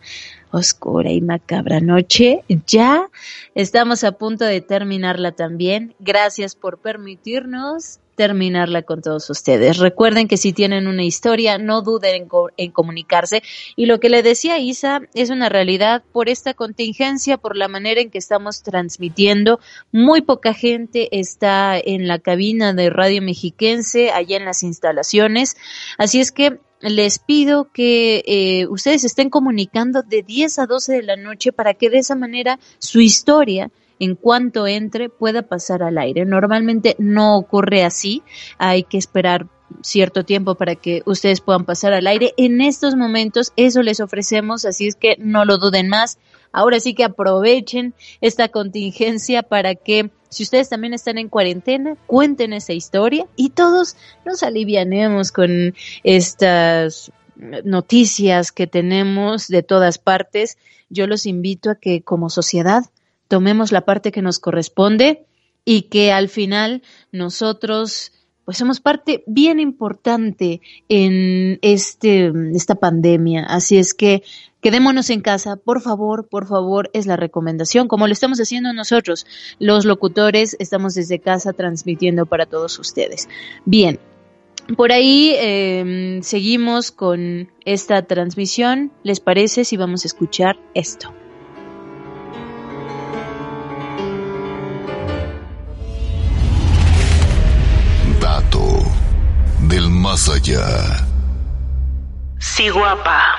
S2: oscura y macabra noche. Ya estamos a punto de terminarla también. Gracias por permitirnos terminarla con todos ustedes. Recuerden que si tienen una historia, no duden en, co- en comunicarse. Y lo que le decía Isa es una realidad por esta contingencia, por la manera en que estamos transmitiendo. Muy poca gente está en la cabina de Radio Mexiquense, allá en las instalaciones. Así es que les pido que eh, ustedes estén comunicando de 10 a 12 de la noche para que de esa manera su historia en cuanto entre pueda pasar al aire. Normalmente no ocurre así, hay que esperar cierto tiempo para que ustedes puedan pasar al aire. En estos momentos eso les ofrecemos, así es que no lo duden más. Ahora sí que aprovechen esta contingencia para que si ustedes también están en cuarentena, cuenten esa historia y todos nos alivianemos con estas noticias que tenemos de todas partes. Yo los invito a que como sociedad tomemos la parte que nos corresponde y que al final nosotros pues somos parte bien importante en este, esta pandemia. Así es que quedémonos en casa, por favor, por favor, es la recomendación, como lo estamos haciendo nosotros. Los locutores estamos desde casa transmitiendo para todos ustedes. Bien, por ahí em, seguimos con esta transmisión. ¿Les parece si vamos a escuchar esto?
S1: Del más allá.
S19: Ciguapa.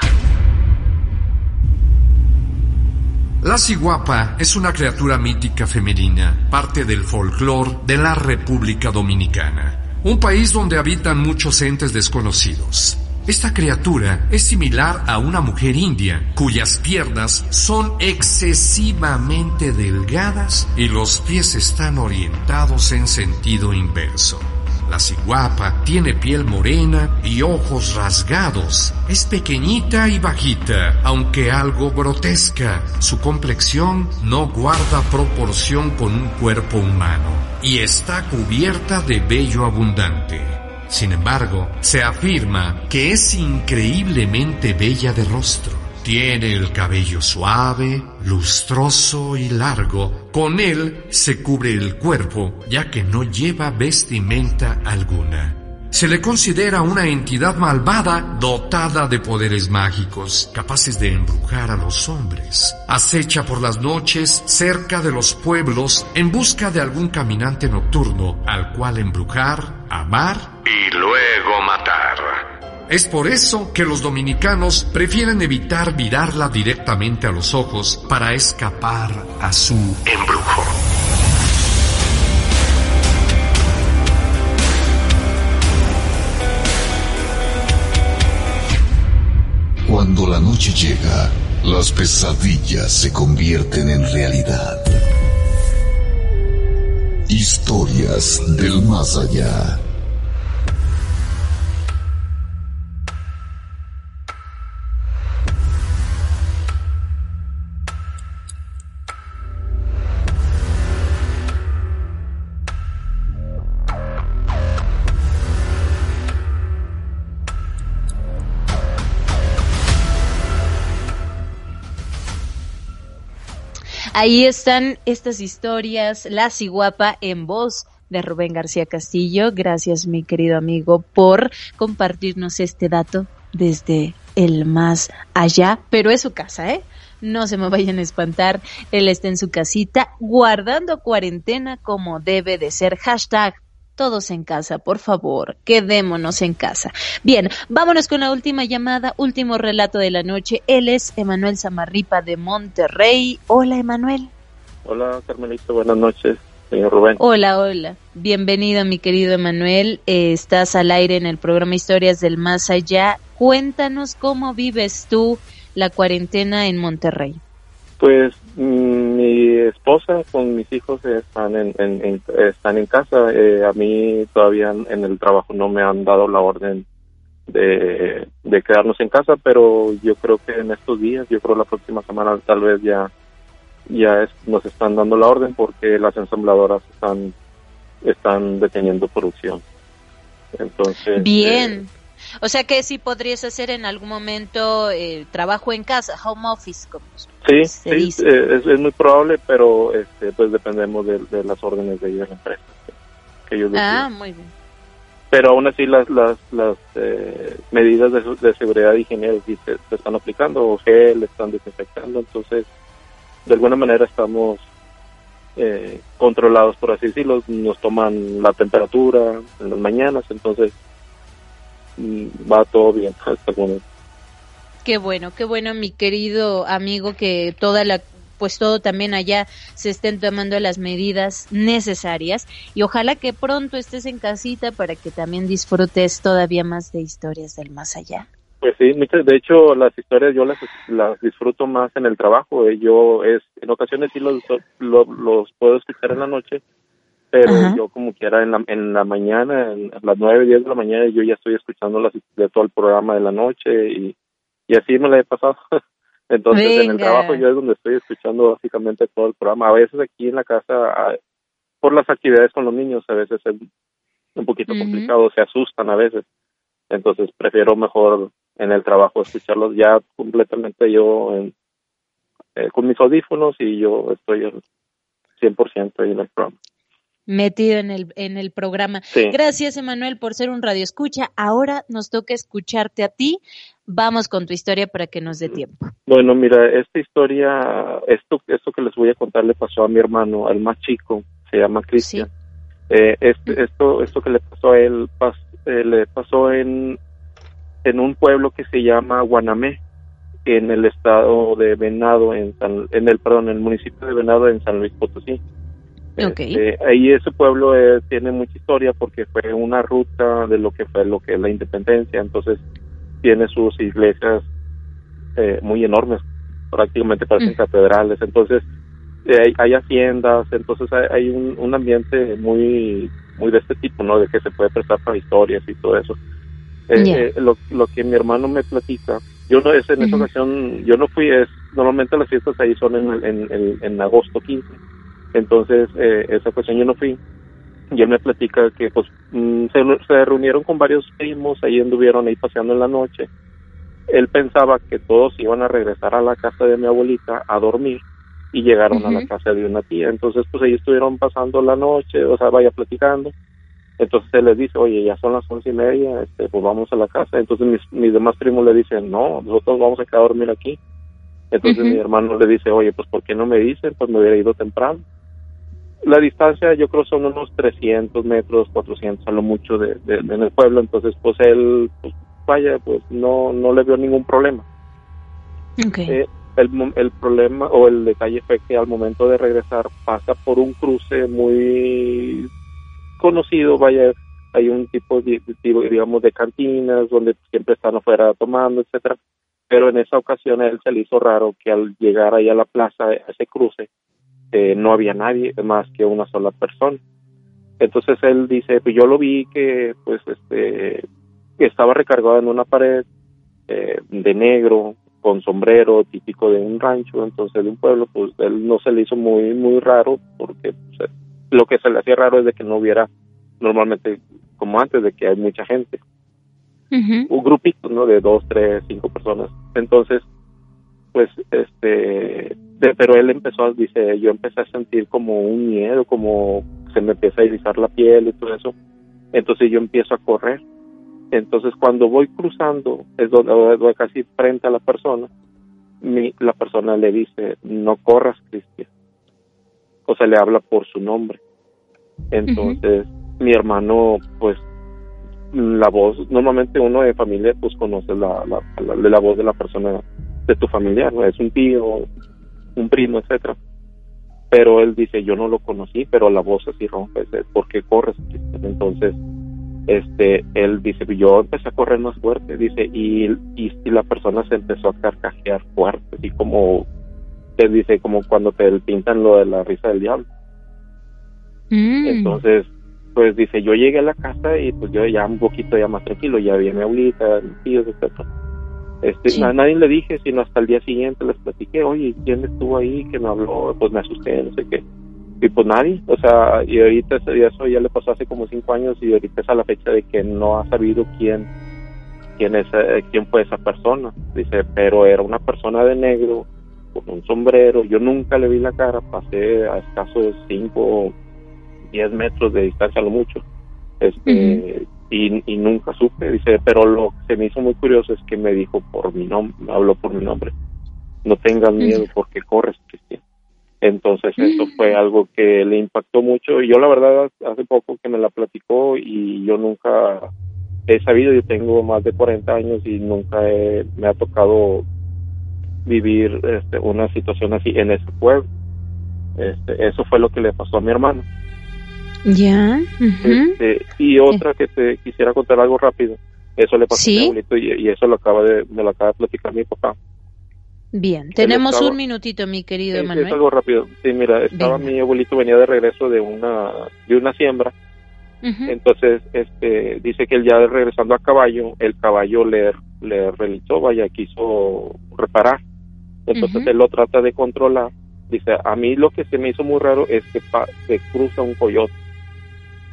S21: La ciguapa es una criatura mítica femenina, parte del folclore de la República Dominicana un país donde habitan muchos entes desconocidos. Esta criatura es similar a una mujer india, cuyas piernas son excesivamente delgadas y los pies están orientados en sentido inverso. La ciguapa tiene piel morena y ojos rasgados. Es pequeñita y bajita, aunque algo grotesca. Su complexión no guarda proporción con un cuerpo humano y está cubierta de vello abundante. Sin embargo, se afirma que es increíblemente bella de rostro. Tiene el cabello suave, lustroso y largo. Con él se cubre el cuerpo, ya que no lleva vestimenta alguna. Se le considera una entidad malvada dotada de poderes mágicos, capaces de embrujar a los hombres. Acecha por las noches cerca de los pueblos en busca de algún caminante nocturno al cual embrujar, amar
S9: y luego matar.
S21: Es por eso que los dominicanos prefieren evitar mirarla directamente a los ojos para escapar a su embrujo.
S1: Cuando la noche llega, las pesadillas se convierten en realidad. Historias del más allá.
S2: Ahí están estas historias, La Ciguapa en voz de Rubén García Castillo. Gracias, mi querido amigo, por compartirnos este dato desde el más allá, pero es su casa, ¿eh? No se me vayan a espantar, él está en su casita guardando cuarentena como debe de ser. Hashtag todos en casa, por favor, quedémonos en casa. Bien, vámonos con la última llamada, último relato de la noche. Él es Emanuel Zamarripa de Monterrey. Hola, Emanuel.
S22: Hola, Carmelito, buenas noches, señor Rubén.
S2: Hola, hola. Bienvenido, mi querido Emanuel. Eh, estás al aire en el programa Historias del Más Allá. Cuéntanos cómo vives tú la cuarentena en Monterrey.
S22: Pues mi esposa con mis hijos están en, están en casa. Eh, a mí todavía en el trabajo no me han dado la orden de, quedarnos en casa, pero yo creo que en estos días, yo creo la próxima semana tal vez ya ya nos están dando la orden porque las ensambladoras están están deteniendo producción. Entonces,
S2: bien. Eh, o sea que sí podrías hacer en algún momento eh, trabajo en casa, home office, como
S22: Sí, sí eh, es, muy probable, pero este, pues dependemos de, las órdenes de, la empresa.
S2: ah, muy bien.
S22: Pero aún así las las, las eh, medidas de, seguridad y higiene se, están aplicando, gel, están desinfectando, entonces de alguna manera estamos controlados, por así decirlo, nos toman la temperatura en las mañanas, entonces va todo bien hasta el momento.
S2: Qué bueno, qué bueno, mi querido amigo, que toda la pues todo también allá se estén tomando las medidas necesarias y ojalá que pronto estés en casita para que también disfrutes todavía más de historias del más allá.
S22: Pues sí, de hecho las historias yo las, las disfruto más en el trabajo, eh, yo es en ocasiones sí los, los puedo escuchar en la noche, pero yo como quiera en la, en la mañana, a las nueve, diez de la mañana, yo ya estoy escuchando las, de todo el programa de la noche y, y así me la he pasado. Entonces en el trabajo yo es donde estoy escuchando básicamente todo el programa. A veces aquí en la casa, por las actividades con los niños, a veces un poquito complicado, se asustan a veces. Entonces prefiero mejor en el trabajo escucharlos ya completamente yo en, eh, con mis audífonos y yo estoy al 100% ahí en el programa
S2: metido en el, en el programa. Gracias, Emanuel, por ser un radio escucha. Ahora nos toca escucharte a ti. Vamos con tu historia para que nos dé tiempo.
S22: Bueno, mira, esta historia, esto, esto que les voy a contar le pasó a mi hermano, al más chico, se llama Cristian. Eh, este, esto, esto que le pasó a él, eh, le pasó en, en un pueblo que se llama Guanamé, en el estado de Venado, en, en el, perdón, en el municipio de Venado, en San Luis Potosí. Este, ahí ese pueblo eh, tiene mucha historia porque fue una ruta de lo que fue lo que es la independencia, entonces tiene sus iglesias eh, muy enormes, prácticamente parecen mm. catedrales, entonces eh, hay, haciendas, entonces hay, un, ambiente muy muy de este tipo, ¿no? De que se puede prestar para historias y todo eso. lo, lo que mi hermano me platica, yo no es en esa ocasión, yo no fui, es normalmente las fiestas ahí son en, en, en, en agosto 15 entonces, eh, esa cuestión yo no fui. Y él me platica que pues mm, se, reunieron con varios primos, ahí anduvieron ahí paseando en la noche. Él pensaba que todos iban a regresar a la casa de mi abuelita a dormir y llegaron a la casa de una tía. Entonces, pues ahí estuvieron pasando la noche, o sea, vaya platicando. Entonces él les dice, oye, ya son las once y media, este, pues vamos a la casa. Entonces mis, mis demás primos le dicen, no, nosotros vamos a quedar a dormir aquí. Entonces mi hermano le dice, oye, pues ¿por qué no me dicen? Pues me hubiera ido temprano la distancia yo creo son unos 300 metros, 400 a lo mucho de, en el pueblo, entonces pues él, pues vaya, pues no, no le vio ningún problema. Eh, el, el problema o el detalle fue que al momento de regresar pasa por un cruce muy conocido, vaya, hay un tipo, de, digamos, de cantinas donde siempre están afuera tomando, etcétera, pero en esa ocasión a él se le hizo raro que al llegar ahí a la plaza, a ese cruce, eh, no había nadie más que una sola persona. Entonces él dice, pues yo lo vi que pues este estaba recargado en una pared eh, de negro con sombrero típico de un rancho, entonces de un pueblo, pues él no se le hizo muy muy raro porque pues, lo que se le hacía raro es de que no hubiera normalmente como antes de que hay mucha gente. Un grupito, ¿no? De dos, tres, cinco personas. Entonces, pues este pero él empezó dice yo empecé a sentir como un miedo como se me empieza a erizar la piel y todo eso. Entonces yo empiezo a correr. Entonces cuando voy cruzando es donde voy casi frente a la persona mi, la persona le dice no corras Cristian o sea le habla por su nombre. Entonces mi hermano pues la voz normalmente uno de familia pues conoce la, la, la, la voz de la persona de tu familiar, es un tío, un primo, etcétera. Pero él dice, yo no lo conocí, pero la voz así rompe, ¿por qué corres? Entonces, este, él dice, yo empecé a correr más fuerte, dice, y, y, la persona se empezó a carcajear fuerte, así como, te dice, como cuando te pintan lo de la risa del diablo. Mm. Entonces, pues dice, yo llegué a la casa y pues yo ya un poquito ya más tranquilo, ya vi a mi abuelita, mis tíos, etcétera este, a nadie le dije, sino hasta el día siguiente les platiqué, oye, ¿quién estuvo ahí que me habló? Pues me asusté, no sé qué. Y pues nadie, o sea, y ahorita eso ya le pasó hace como cinco años y ahorita es a la fecha de que no ha sabido quién, quién es, eh, quién fue esa persona. Dice, pero era una persona de negro, con un sombrero, yo nunca le vi la cara, pasé a escasos cinco, diez metros de distancia a lo mucho. Este, y, nunca supe, dice, pero lo que me hizo muy curioso es que me dijo por mi nombre, habló por mi nombre, no tengas miedo porque corres, Cristian. Entonces eso fue algo que le impactó mucho y yo la verdad hace poco que me la platicó y yo nunca he sabido, yo tengo más de 40 años y nunca me ha tocado vivir este, una situación así en ese pueblo. Este, eso fue lo que le pasó a mi hermano.
S2: Ya.
S22: Este, y otra que te quisiera contar algo rápido. Eso le pasó a mi abuelito y, eso lo acaba de, me lo acaba de platicar mi papá.
S2: Bien, tenemos un minutito, mi querido Emanuel.
S22: es algo rápido. Sí, mira, estaba mi abuelito, venía de regreso de una, de una siembra. Entonces, este, dice que él ya regresando a caballo, el caballo le, le realizó, vaya, quiso reparar. Entonces él lo trata de controlar. Dice, a mí lo que se me hizo muy raro es que se cruza un coyote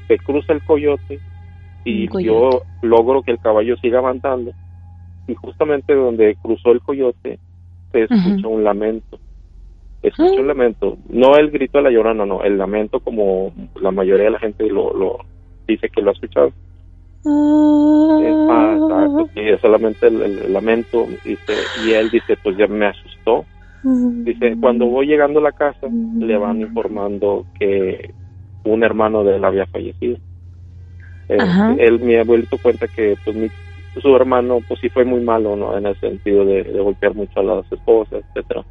S22: se cruza el coyote y yo logro que el caballo siga avanzando. Y justamente donde cruzó el coyote se escucha un lamento. Escucha un lamento, no el grito de la llorona, no, el lamento como la mayoría de la gente lo, lo dice que lo ha escuchado. Ah, es solamente el, lamento, dice, y él dice, pues ya me asustó. Dice, cuando voy llegando a la casa, le van informando que un hermano de él había fallecido. Eh, él, mi abuelito cuenta que pues mi, su hermano pues sí fue muy malo, ¿no? En el sentido de, golpear mucho a las esposas, etcétera.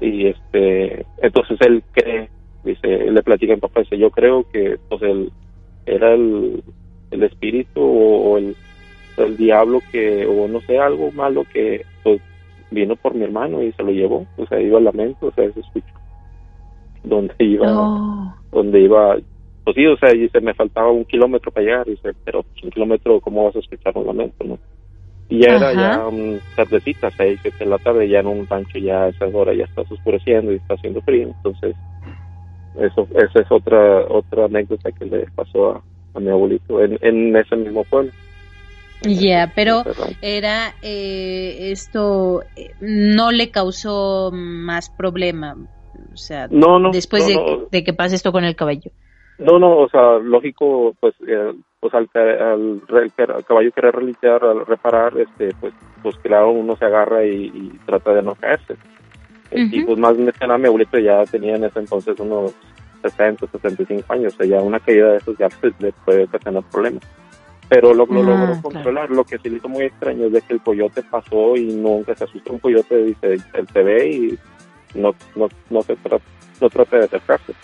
S22: Y este, entonces él cree, dice, le platica a mi papá, dice, yo creo que pues él era el, el espíritu o, el, el diablo que, o no sé, algo malo que pues vino por mi hermano y se lo llevó, o sea, iba al lamento, o sea, eso escucho. Donde iba, oh. donde iba, pues sí, o sea, dice, me faltaba un kilómetro para llegar, dice, pero pues un kilómetro, ¿cómo vas a escuchar un lamento, no? Y ya era ya un tardecita, seis, siete de la tarde, ya en un rancho ya a esas horas ya está oscureciendo y está haciendo frío, entonces eso esa es otra otra anécdota que le pasó a, a mi abuelito en, en ese mismo pueblo.
S2: Ya, pero era eh, esto eh, no le causó más problema, o sea,
S22: no, no,
S2: después de, que pase esto con el caballo.
S22: No, no, o sea, lógico, pues, eh, pues al, al, caballo querer realizar, al reparar, este, pues, pues claro, uno se agarra y, trata de no caerse. Y pues más que nada mi abuelito ya tenía en ese entonces unos 60, 65 años, o sea, ya una caída de esos ya pues, le puede tener problemas. Pero lo, lo ah, logró controlar. Lo que se le hizo muy extraño es de que el coyote pasó y nunca se asustó un coyote, dice, él se ve y no, no, no, se trata, no trata de acercarse.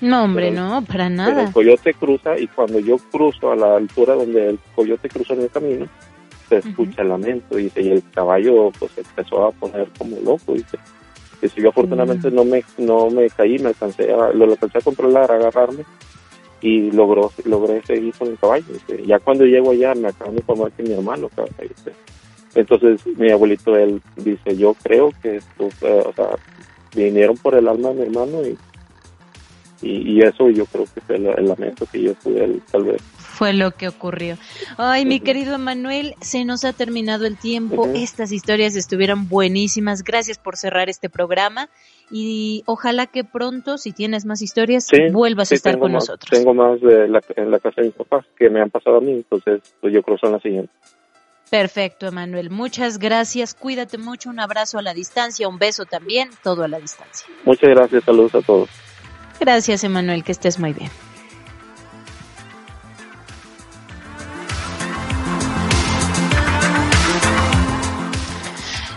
S2: No, hombre, no, para nada.
S22: el coyote cruza y cuando yo cruzo a la altura donde el coyote cruza en el camino, se escucha el lamento, dice, y el caballo pues empezó a poner como loco, dice si yo afortunadamente no me no me caí, me alcancé a, lo alcancé a controlar, a agarrarme y logró, logré seguir con el caballo. Ya cuando llego allá me acaban de informar que mi hermano Entonces mi abuelito, él dice, yo creo que estos, o sea, vinieron por el alma de mi hermano y, y, eso yo creo que fue el, lamento que yo pude tal vez
S2: fue lo que ocurrió. Ay, mi querido Manuel, se nos ha terminado el tiempo. Estas historias estuvieron buenísimas. Gracias por cerrar este programa y ojalá que pronto, si tienes más historias, vuelvas a estar con nosotros.
S22: Tengo más de la, en la casa de mis papás que me han pasado a mí, entonces pues yo creo que son las siguientes.
S2: Perfecto, Emanuel. Muchas gracias. Cuídate mucho. Un abrazo a la distancia, un beso también, todo a la distancia.
S22: Muchas gracias. Saludos a todos.
S2: Gracias, Emanuel. Que estés muy bien.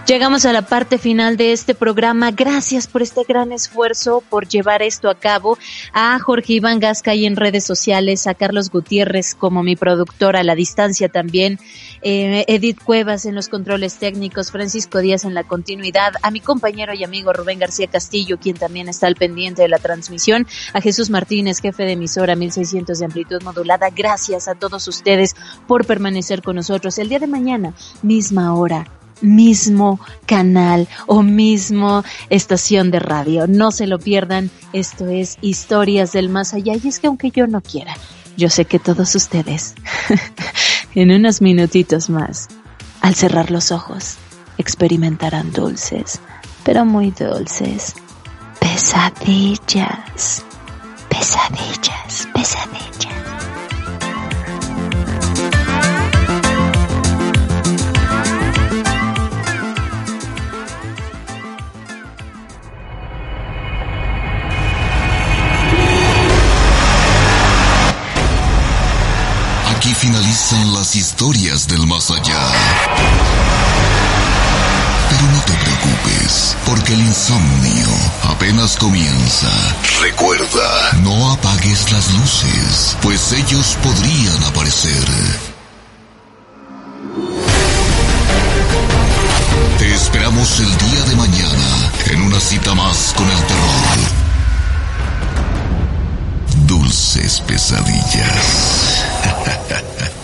S2: Llegamos a la parte final de este programa. Gracias por este gran esfuerzo, por llevar esto a cabo. A Jorge Iván Gasca y en redes sociales, a Carlos Gutiérrez como mi productor a la distancia también, eh, Edith Cuevas en los controles técnicos, Francisco Díaz en la continuidad, a mi compañero y amigo Rubén García Castillo, quien también está al pendiente de la transmisión, a Jesús Martínez, jefe de emisora 1600 de amplitud modulada. Gracias a todos ustedes por permanecer con nosotros el día de mañana, misma hora mismo canal o mismo estación de radio. No se lo pierdan, esto es Historias del Más Allá. Y es que aunque yo no quiera, yo sé que todos ustedes, en unos minutitos más, al cerrar los ojos, experimentarán dulces, pero muy dulces, pesadillas, pesadillas, pesadillas.
S1: Las historias del más allá. Pero no te preocupes, porque el insomnio apenas comienza. Recuerda, no apagues las luces, pues ellos podrían aparecer. Te esperamos el día de mañana en una cita más con el terror. Dulces pesadillas.